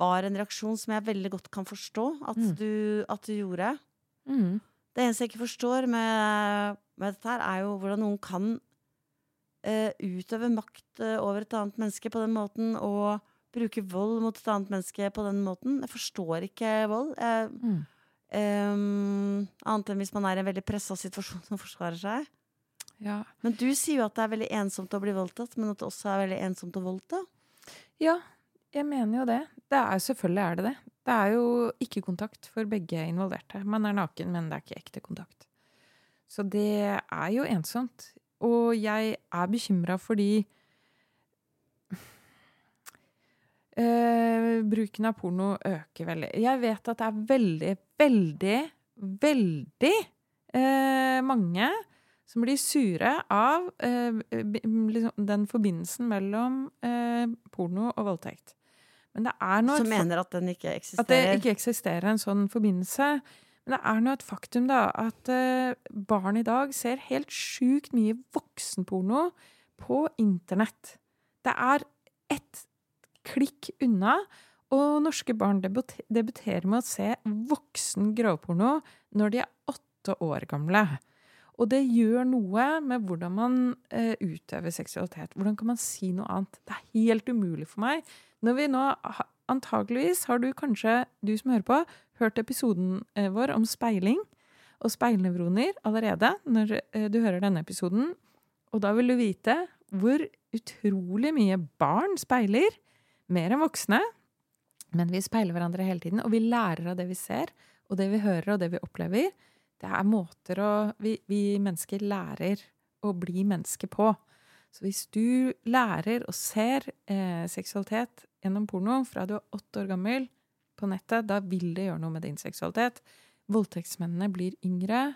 S2: var en reaksjon som jeg veldig godt kan forstå at,
S1: Mm.
S2: du, at du gjorde.
S1: Mm.
S2: Det eneste jeg ikke forstår med, med dette her, er jo hvordan noen kan uh, utøve makt eh, over et annet menneske på den måten, og bruke vold mot et annet menneske på den måten. Jeg forstår ikke vold. Jeg,
S1: Mm.
S2: Um, annet enn hvis man er i en veldig pressa situasjon som forsvarer seg.
S1: Ja.
S2: Men du sier jo at det er veldig ensomt å bli voldtatt, men at det også er veldig ensomt å voldta.
S1: ja, jeg mener jo det. Det er Selvfølgelig er det det. Det er jo ikke kontakt for begge involverte. Man er naken, men det er ikke ekte kontakt. Så det er jo ensomt. Og jeg er bekymra fordi Uh, bruken av porno øker veldig. Jeg vet at det er veldig, veldig, veldig uh, mange som blir sure av uh, liksom den forbindelsen mellom porno og voldtekt. Men det er noe
S2: Som mener at den ikke
S1: at det ikke eksisterer en sånn forbindelse. Men det er nå et faktum da, at eh, barn i dag ser helt sjukt mye voksenporno på internett. Det er ett klikk unna, og norske barn debuterer med å se voksen grovporno når de er åtte år gamle. Og det gjør noe med hvordan man eh, utøver seksualitet. Hvordan kan man si noe annet? Det er helt umulig for meg. Når vi nå Antageligvis har du kanskje, du som hører på, hørt episoden eh, vår om speiling og speilnevroner allerede når eh, du hører denne episoden. Og da vil du vite hvor utrolig mye barn speiler. Mer enn voksne. Men vi speiler hverandre hele tiden, og vi lærer av det vi ser, og det vi hører, og det vi opplever. Det er måter å Vi, vi mennesker lærer å bli menneske på. Så hvis du lærer og ser eh, seksualitet gjennom porno fra du er åtte år gammel på nettet, da vil det gjøre noe med din seksualitet. Voldtektsmennene blir yngre.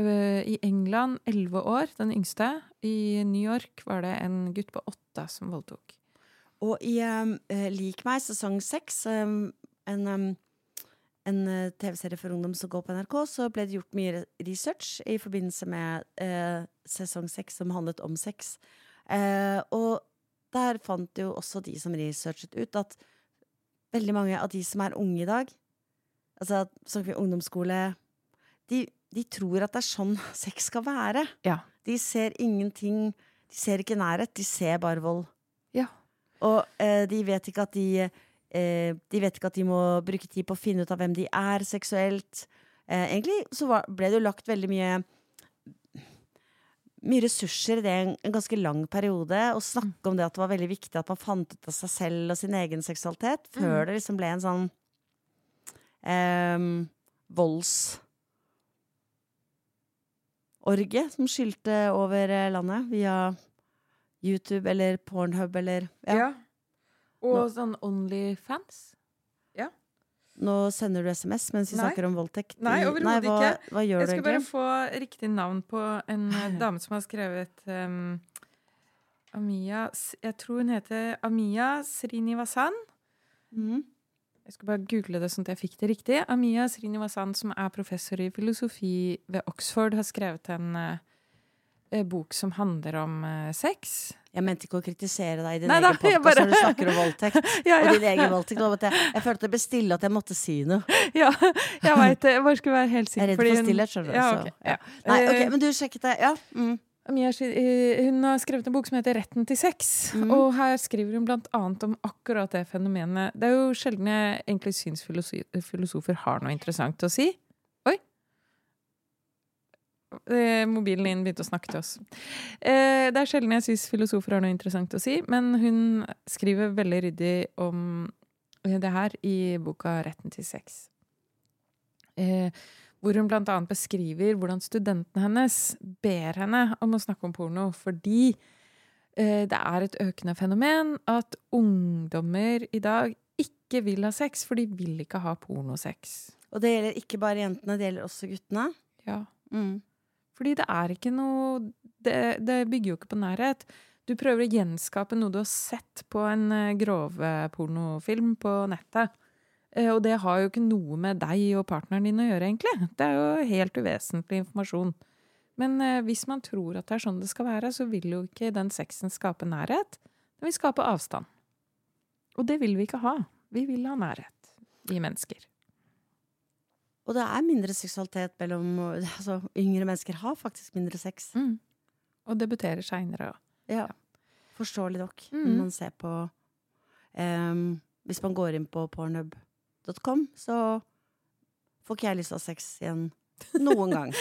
S1: Eh, I England elleve år, den yngste. I New York var det en gutt på åtte som voldtok.
S2: Og i um, Lik meg, sesong seks, um, en, um, en eh, TV-serie for ungdom som går på NRK, så ble det gjort mye research i forbindelse med eh, sesong seks som handlet om sex. Eh, og der fant jo også de som researchet ut, at veldig mange av de som er unge i dag, altså snakker vi ungdomsskole, de, de tror at det er sånn sex skal være.
S1: Ja.
S2: De ser ingenting, de ser ikke nærhet, de ser bare vold.
S1: Ja.
S2: Og eh, de vet ikke at de De vet ikke at de må bruke tid på å finne ut av hvem de er seksuelt. Eh, egentlig så var, ble det jo lagt veldig mye Mye ressurser i det en, en ganske lang periode. Å snakke om det at det var veldig viktig at man fant ut av seg selv og sin egen seksualitet, før det liksom ble en sånn eh, voldsorgie som skylte over eh, landet via YouTube eller Pornhub eller ja.
S1: Og
S2: Nå-
S1: sånn Onlyfans. Ja.
S2: Nå sender du SMS mens vi
S1: Nei.
S2: snakker om voldtekt.
S1: Nei, overhodet ikke.
S2: Hva gjør
S1: Jeg
S2: du
S1: skal bare få riktig navn på en eh, dame som har skrevet um, Amia Jeg tror hun heter Amia Srinivasan.
S2: Mm.
S1: Jeg skal bare google det sånn at jeg fikk det riktig. Amia Srinivasan, som er professor i filosofi ved Oxford, har skrevet en eh, bok som handler om uh, sex.
S2: Jeg mente ikke å kritisere deg i din
S1: Nei
S2: egen podkast
S1: bare-
S2: når du snakker om voldtekt.
S1: Ja,
S2: Og din egen voldtekt. Jeg, jeg følte det ble stille at jeg måtte si noe.
S1: ja, jeg veit det. Jeg bare skulle være helt sikker.
S2: Jeg er redd for stillhet, skjønner du.
S1: Ja, okay, ja.
S2: Nei, ok,
S1: Eh,
S2: men du sjekket det. Ja. Mm.
S1: Eh, hun har skrevet en bok som heter 'Retten til sex'.
S2: Mm.
S1: Og her skriver hun blant annet om akkurat det fenomenet. Det er jo sjelden jeg egentlig syns filosofer har noe interessant å si. Eh, mobilen din begynte å snakke til oss. Eh, det er sjelden jeg syns filosofer har noe interessant å si, men hun skriver veldig ryddig om det her i boka 'Retten til sex'. Eh, hvor hun blant annet beskriver hvordan studentene hennes ber henne om å snakke om porno fordi det er et økende fenomen at ungdommer i dag ikke vil ha sex, for de vil ikke ha pornosex.
S2: Og det gjelder ikke bare jentene, det gjelder også guttene.
S1: Ja.
S2: Mm.
S1: Fordi det er ikke noe det, det bygger jo ikke på nærhet. Du prøver å gjenskape noe du har sett på en grove grovpornofilm på nettet. Eh, Og det har jo ikke noe med deg og partneren din å gjøre, egentlig. Det er jo helt uvesentlig informasjon. Men eh, hvis man tror at det er sånn det skal være, så vil jo ikke den sexen skape nærhet. Den vil skape avstand. Og det vil vi ikke ha. Vi vil ha nærhet, i mennesker.
S2: Og det er mindre seksualitet mellom altså, Yngre mennesker har faktisk mindre sex.
S1: Mm. Og debuterer seinere.
S2: Ja. Forståelig nok.
S1: Mm.
S2: Når man ser på um, Hvis man går inn på pornhub.com, så får ikke jeg lyst til å ha sex igjen noen gang.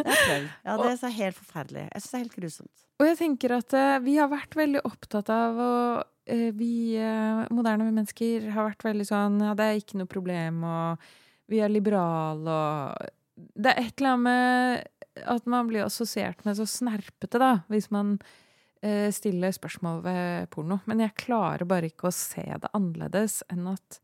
S2: Det har. Ja, det er helt forferdelig. Jeg syns det er helt grusomt.
S1: Og jeg tenker at uh, vi har vært veldig opptatt av å uh, Vi uh, moderne mennesker har vært veldig sånn Ja, det er ikke noe problem, og vi er liberale, og Det er et eller annet med at man blir assosiert med så snerpete, da, hvis man eh, stiller spørsmål ved porno. Men jeg klarer bare ikke å se det annerledes enn at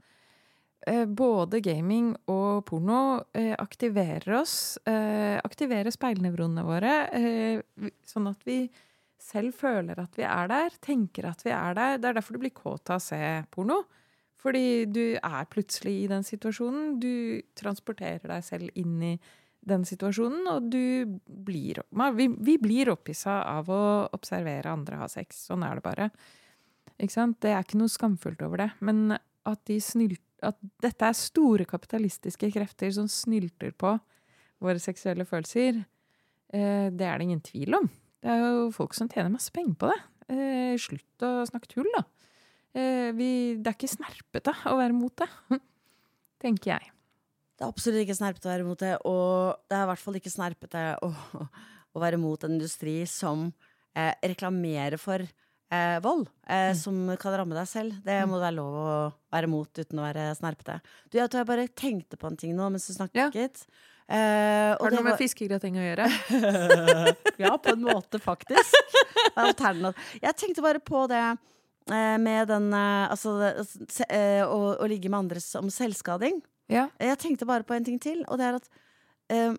S1: eh, både gaming og porno eh, aktiverer oss. Eh, aktiverer speilnevronene våre, sånn at vi selv føler at vi er der, tenker at vi er der. Det er derfor du blir kåt av å se porno. Fordi du er plutselig i den situasjonen. Du transporterer deg selv inn i den situasjonen, og du blir Vi, vi blir opphissa av å observere andre ha sex. Sånn er det bare. Ikke sant? Det er ikke noe skamfullt over det. Men at, de snyl, at dette er store kapitalistiske krefter som snylter på våre seksuelle følelser, eh, det er det ingen tvil om. Det er jo folk som tjener masse penger på det. Eh, slutt å snakke tull, da. Eh, vi, det er ikke snerpete å være mot det, tenker jeg.
S2: Det er absolutt ikke snerpete å være mot det, og det er i hvert fall ikke snerpete å, å være mot en industri som eh, reklamerer for eh, vold, eh, som kan ramme deg selv. Det må det være lov å være mot uten å være snerpete. Du, jeg tror jeg bare tenkte på en ting nå mens du snakket. Eh, og
S1: Har det noe
S2: var-
S1: med fiskegrateng å gjøre?
S2: ja, på en måte, faktisk. Jeg tenkte bare på det eh, med den eh, Altså eh, å, å ligge med andre som selvskading.
S1: Ja.
S2: Jeg tenkte bare på en ting til, og det er at eh,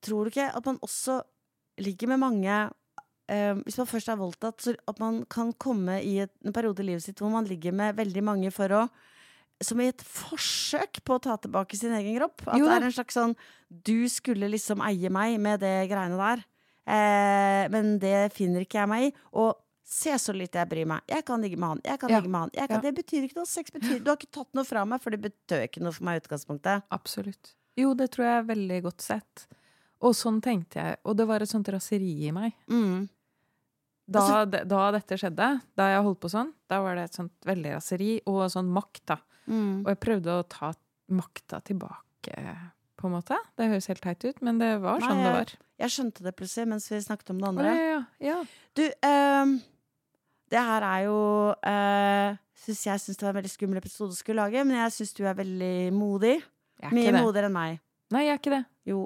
S2: Tror du ikke at man også ligger med mange eh, Hvis man først er voldtatt, så at man kan komme i et, en periode i livet sitt hvor man ligger med veldig mange for å som i et forsøk på å ta tilbake sin egen kropp. At
S1: Jo
S2: det er en slags sånn Du skulle liksom eie meg med det greiene der. Eh, men det finner ikke jeg meg i. Og se så lite jeg bryr meg. Jeg kan ligge med han. Jeg kan
S1: Ja.
S2: ligge med han. Kan,
S1: Ja.
S2: Det betyr ikke noe. Sex betyr Du har ikke tatt noe fra meg, for det betød ikke noe for meg i utgangspunktet.
S1: Absolutt. Jo, det tror jeg er veldig godt sett. Og sånn tenkte jeg. Og det var et sånt raseri i meg.
S2: Mm.
S1: Da,
S2: Altså-
S1: da dette skjedde, da jeg holdt på sånn, da var det et sånt veldig raseri og sånn makt, da.
S2: Mm.
S1: Og jeg prøvde å ta makta tilbake, på en måte. Det høres helt teit ut, men det var
S2: Nei,
S1: sånn det var.
S2: Jeg skjønte det plutselig mens vi snakket om det andre.
S1: ja, ja, ja.
S2: Du, ehm, det her er jo uh, synes Jeg syns det var en veldig skummel episode å skulle lage, men jeg syns du er veldig modig.
S1: Er
S2: Mye
S1: det.
S2: modigere enn meg.
S1: Nei, jeg er ikke det.
S2: Jo.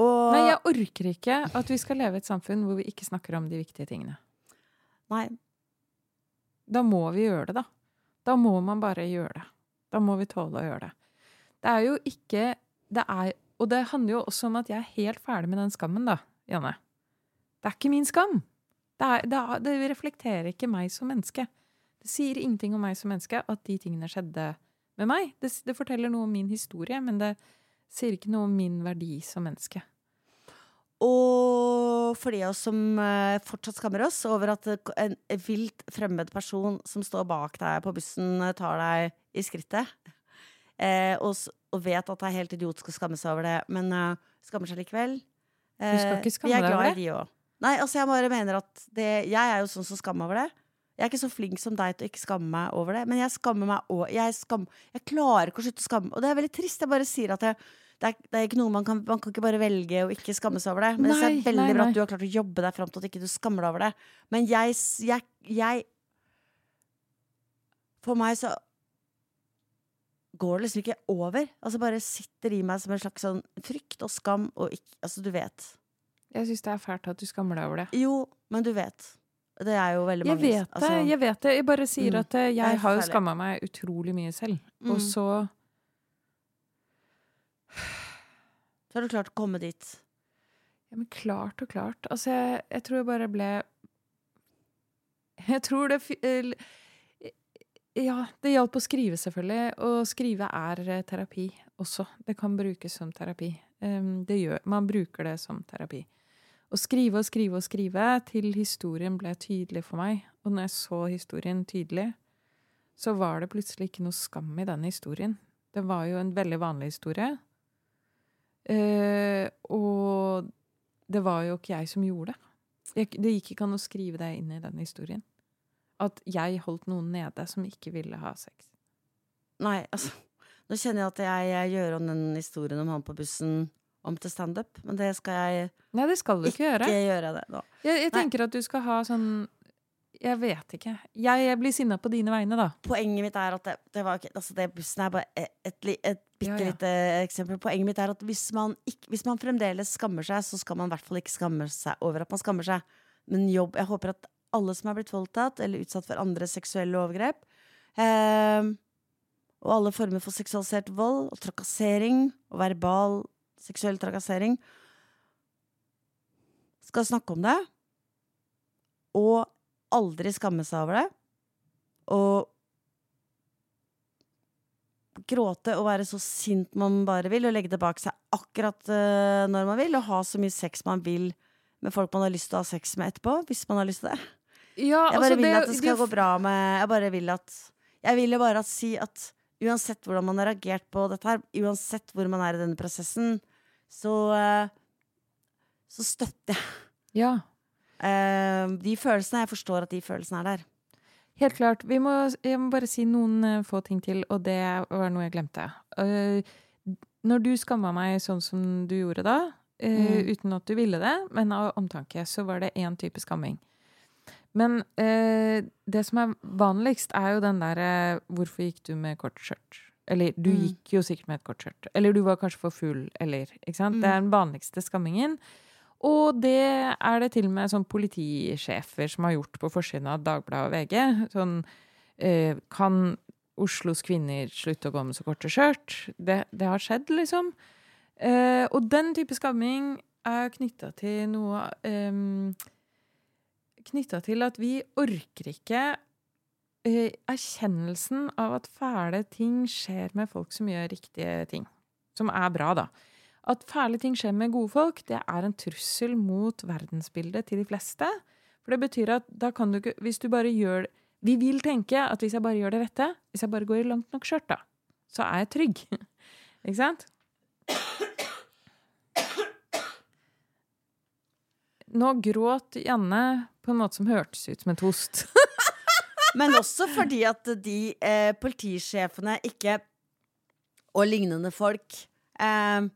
S2: Og
S1: Nei, jeg orker ikke at vi skal leve i et samfunn hvor vi ikke snakker om de viktige tingene.
S2: Nei,
S1: Da må vi gjøre det, da. Da må man bare gjøre det. Da må vi tåle å gjøre det. Det er jo ikke det er, Og det handler jo også om at jeg er helt ferdig med den skammen, da, Janne. Det er ikke min skam. Det, er, det, er, det reflekterer ikke meg som menneske. Det sier ingenting om meg som menneske at de tingene skjedde med meg. Det, det forteller noe om min historie, men det sier ikke noe om min verdi som menneske.
S2: Og for de av oss som eh, fortsatt skammer oss over at en vilt fremmed person som står bak deg på bussen, eh, tar deg i skrittet, eh, og, og vet at det er helt idiotisk å skamme seg over det, men uh, skammer seg likevel.
S1: Du skal ikke
S2: Eh,
S1: skamme
S2: vi er glad i de òg. Nei, altså jeg bare mener at det, Jeg er jo sånn som skammer meg over det. Jeg er ikke så flink som deg til å ikke skamme meg over det, men jeg skammer meg òg. Jeg, skam, jeg klarer ikke å slutte å skamme Og det er veldig trist. Jeg bare sier at jeg, det, er, det er ikke noe man kan Man kan ikke bare velge å ikke skamme seg over det. Men det er veldig
S1: nei,
S2: bra
S1: nei.
S2: at du har klart å jobbe deg fram til at ikke du skammer deg over det. Men jeg, jeg, jeg For meg så går det liksom ikke over. Altså bare sitter i meg som en slags sånn frykt og skam og ikke Altså, du vet.
S1: Jeg syns det er fælt at du skammer deg over det.
S2: Jo, men du vet. Det er jo veldig
S1: Jeg
S2: mange
S1: vet det.
S2: altså,
S1: jeg vet det. Jeg bare sier
S2: Mm.
S1: at eh, jeg har jo skamma meg utrolig mye selv.
S2: Mm.
S1: Og så
S2: Så har du klart å komme dit.
S1: Ja, men klart og klart. Altså, jeg, jeg tror jeg bare ble Jeg tror det Ja, det hjalp å skrive, selvfølgelig. Og skrive er eh, terapi også. Det kan brukes som terapi. Um, det gjør, man bruker det som terapi. Å skrive og skrive og skrive til historien ble tydelig for meg. og når jeg så historien tydelig, så var det plutselig ikke noe skam i den historien. Det var jo en veldig vanlig historie. Eh, og det var jo ikke jeg som gjorde det. Det gikk ikke an å skrive det inn i den historien. At jeg holdt noen nede som ikke ville ha sex.
S2: Nei, altså Nå kjenner jeg at jeg, gjør om den historien om han på bussen om til standup, men det skal jeg
S1: Nei, det skal du ikke, gjøre.
S2: gjøre. det.
S1: Jeg, jeg tenker at du skal ha sånn Jeg vet ikke. Jeg, jeg blir sinna på dine vegne, da.
S2: Poenget mitt at det, det var ikke altså det Bussen er bare et, et, et bitte
S1: Ja, ja.
S2: lite eksempel. Poenget mitt er at hvis man, ikke, hvis man fremdeles skammer seg, så skal man i hvert fall ikke skamme seg over at man skammer seg. Men jobb Jeg håper at alle som er blitt voldtatt eller utsatt for andre seksuelle overgrep, eh, og alle former for seksualisert vold og trakassering og verbal seksuell trakassering, skal snakke om det, og aldri skamme seg over det. Og gråte og være så sint man bare vil, og legge det bak seg akkurat eh, når man vil, og ha så mye sex man vil med folk man har lyst til å ha sex med etterpå, hvis man har lyst til det.
S1: Ja,
S2: Jeg
S1: altså,
S2: bare vil at det skal gå bra med Jeg bare vil at Jeg ville bare at, si at uansett hvordan man har reagert på dette her, uansett hvor man er i denne prosessen, så eh, så støtter jeg
S1: Ja,
S2: eh, de følelsene. Jeg forstår at de følelsene er der.
S1: helt klart. Vi må, jeg må bare si noen eh, få ting til, og det var noe jeg glemte. Når du skamma meg sånn som du gjorde da,
S2: Mm.
S1: uten at du ville det, men av omtanke, så var det én type skamming. Men eh, det som er vanligst, er jo den derre 'Hvorfor gikk du med kort skjørt?' Eller 'Du
S2: Mm.
S1: gikk jo sikkert med et kort skjørt'. Eller 'Du var kanskje for full', eller Ikke sant? Det er den vanligste skammingen. Og det er det til og med sånn politisjefer som har gjort på forsiden av Dagbladet og VG. Sånn eh, Kan Oslos kvinner slutte å gå med så korte skjørt? Det, det har skjedd, liksom. Eh, og den type skamming er knytta til noe eh, Knytta til at vi orker ikke erkjennelsen av at fæle ting skjer med folk som gjør riktige ting. Som er bra, da. At fæle ting skjer med gode folk, det er en trussel mot verdensbildet til de fleste. For det betyr at da kan du ikke Hvis du bare gjør Vi vil tenke at hvis jeg bare gjør det rette, hvis jeg bare går i langt nok skjørt, da, så er jeg trygg. ikke sant? Nå gråt Janne på en måte som hørtes ut som en host.
S2: Men også fordi at de eh, politisjefene ikke Og lignende folk eh,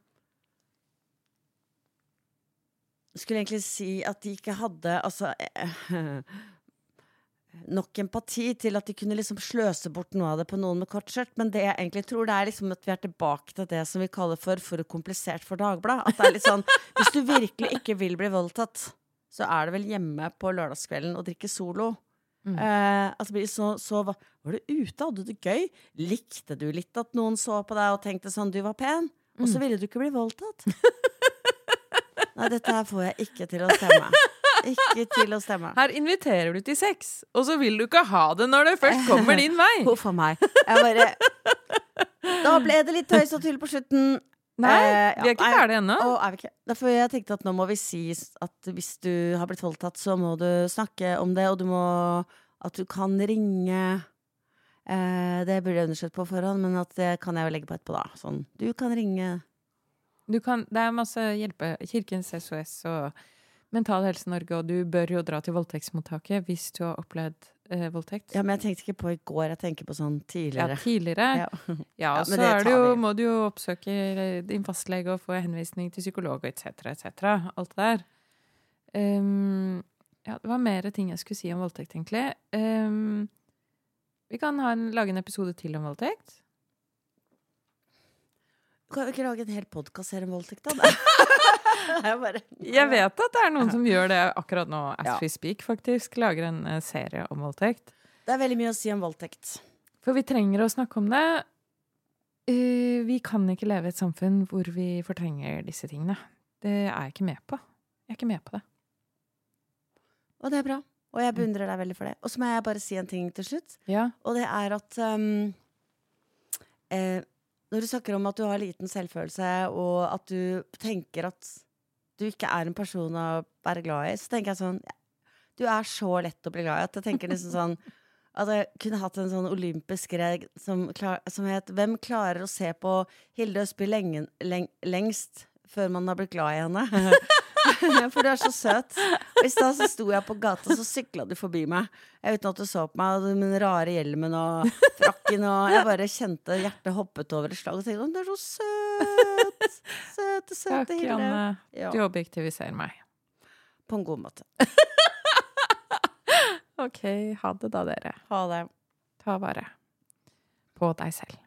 S2: Skulle egentlig si at de ikke hadde altså eh, Nok empati til at de kunne liksom sløse bort noe av det på noen med kort skjørt. Men det jeg egentlig tror, det er liksom at vi er tilbake til det som vi kaller for for komplisert for Dagbladet. At det er litt sånn Hvis du virkelig ikke vil bli voldtatt, så er det vel hjemme på lørdagskvelden og drikke solo. Eh, altså blir så, så var, var du ute, hadde du det gøy? Likte du litt at noen så på deg og tenkte sånn, du var pen? Og så ville du ikke bli voldtatt? Nei, dette her får jeg ikke til å stemme. Ikke til å stemme.
S1: Her inviterer du til sex, og så vil du ikke ha det når det først kommer din vei.
S2: Huff a meg. Jeg bare Da ble det litt tøys og tull på slutten.
S1: Nei,
S2: Eh,
S1: vi er ikke ferdige ennå.
S2: Er? Derfor jeg tenkte at nå må vi si at hvis du har blitt voldtatt, så må du snakke om det, og du må At du kan ringe eh, Det burde jeg undersøkt på forhånd, men at det kan jeg jo legge på etterpå, da. Sånn, du kan ringe
S1: Du kan, det er masse hjelpe. Kirkens SOS og Mental Helse Norge, og du bør jo dra til voldtektsmottaket hvis du har opplevd eh, voldtekt.
S2: Ja, men jeg tenkte ikke på i går, jeg tenker på sånn
S1: Ja,
S2: tidligere.
S1: tidligere. Ja,
S2: Ja.
S1: og
S2: Ja,
S1: så
S2: det
S1: jo, må du jo oppsøke eh, din fastlege og få henvisning til psykolog og etc., etc. Alt det der. Um, ja, det var mer ting jeg skulle si om voldtekt, egentlig. Um, vi kan ha en, lage en episode til om voldtekt.
S2: Kan vi ikke lage en hel podkast her om voldtekt, da? jeg bare
S1: Jeg vet at det er noen som gjør det akkurat nå, as
S2: Ja.
S1: we speak, faktisk. Lager en eh, serie om voldtekt.
S2: Det er veldig mye å si om voldtekt.
S1: For vi trenger å snakke om det. Eh, vi kan ikke leve i et samfunn hvor vi fortrenger disse tingene. Det er jeg ikke med på. Jeg er ikke med på det.
S2: Og det er bra. Og jeg beundrer deg veldig for det. Og så må jeg bare si en ting til slutt.
S1: Ja.
S2: Og det er at um, eh, Når du snakker om at du har liten selvfølelse, og at du tenker at du ikke er en person å være glad i, så tenker jeg sånn Du er så lett å bli glad i at jeg tenker liksom sånn at jeg kunne hatt en sånn olympisk greie som, som het 'Hvem klarer å se på Hilde Østby lenge, leng, lengst før man har blitt glad i henne?' For du er så søt. Og I stad så sto jeg på gata, så sykla du forbi meg Jeg uten at du så på meg. Og den rare hjelmen og frakken og Jeg bare kjente hjertet hoppet over et slag og tenkte 'Å, du er så søt'. Søte, søte
S1: Takk,
S2: Hilde.
S1: Janne.
S2: Ja,
S1: Du objektiviserer meg.
S2: på en god måte.
S1: OK, ha det da, dere.
S2: Ha det.
S1: Ta vare på deg selv.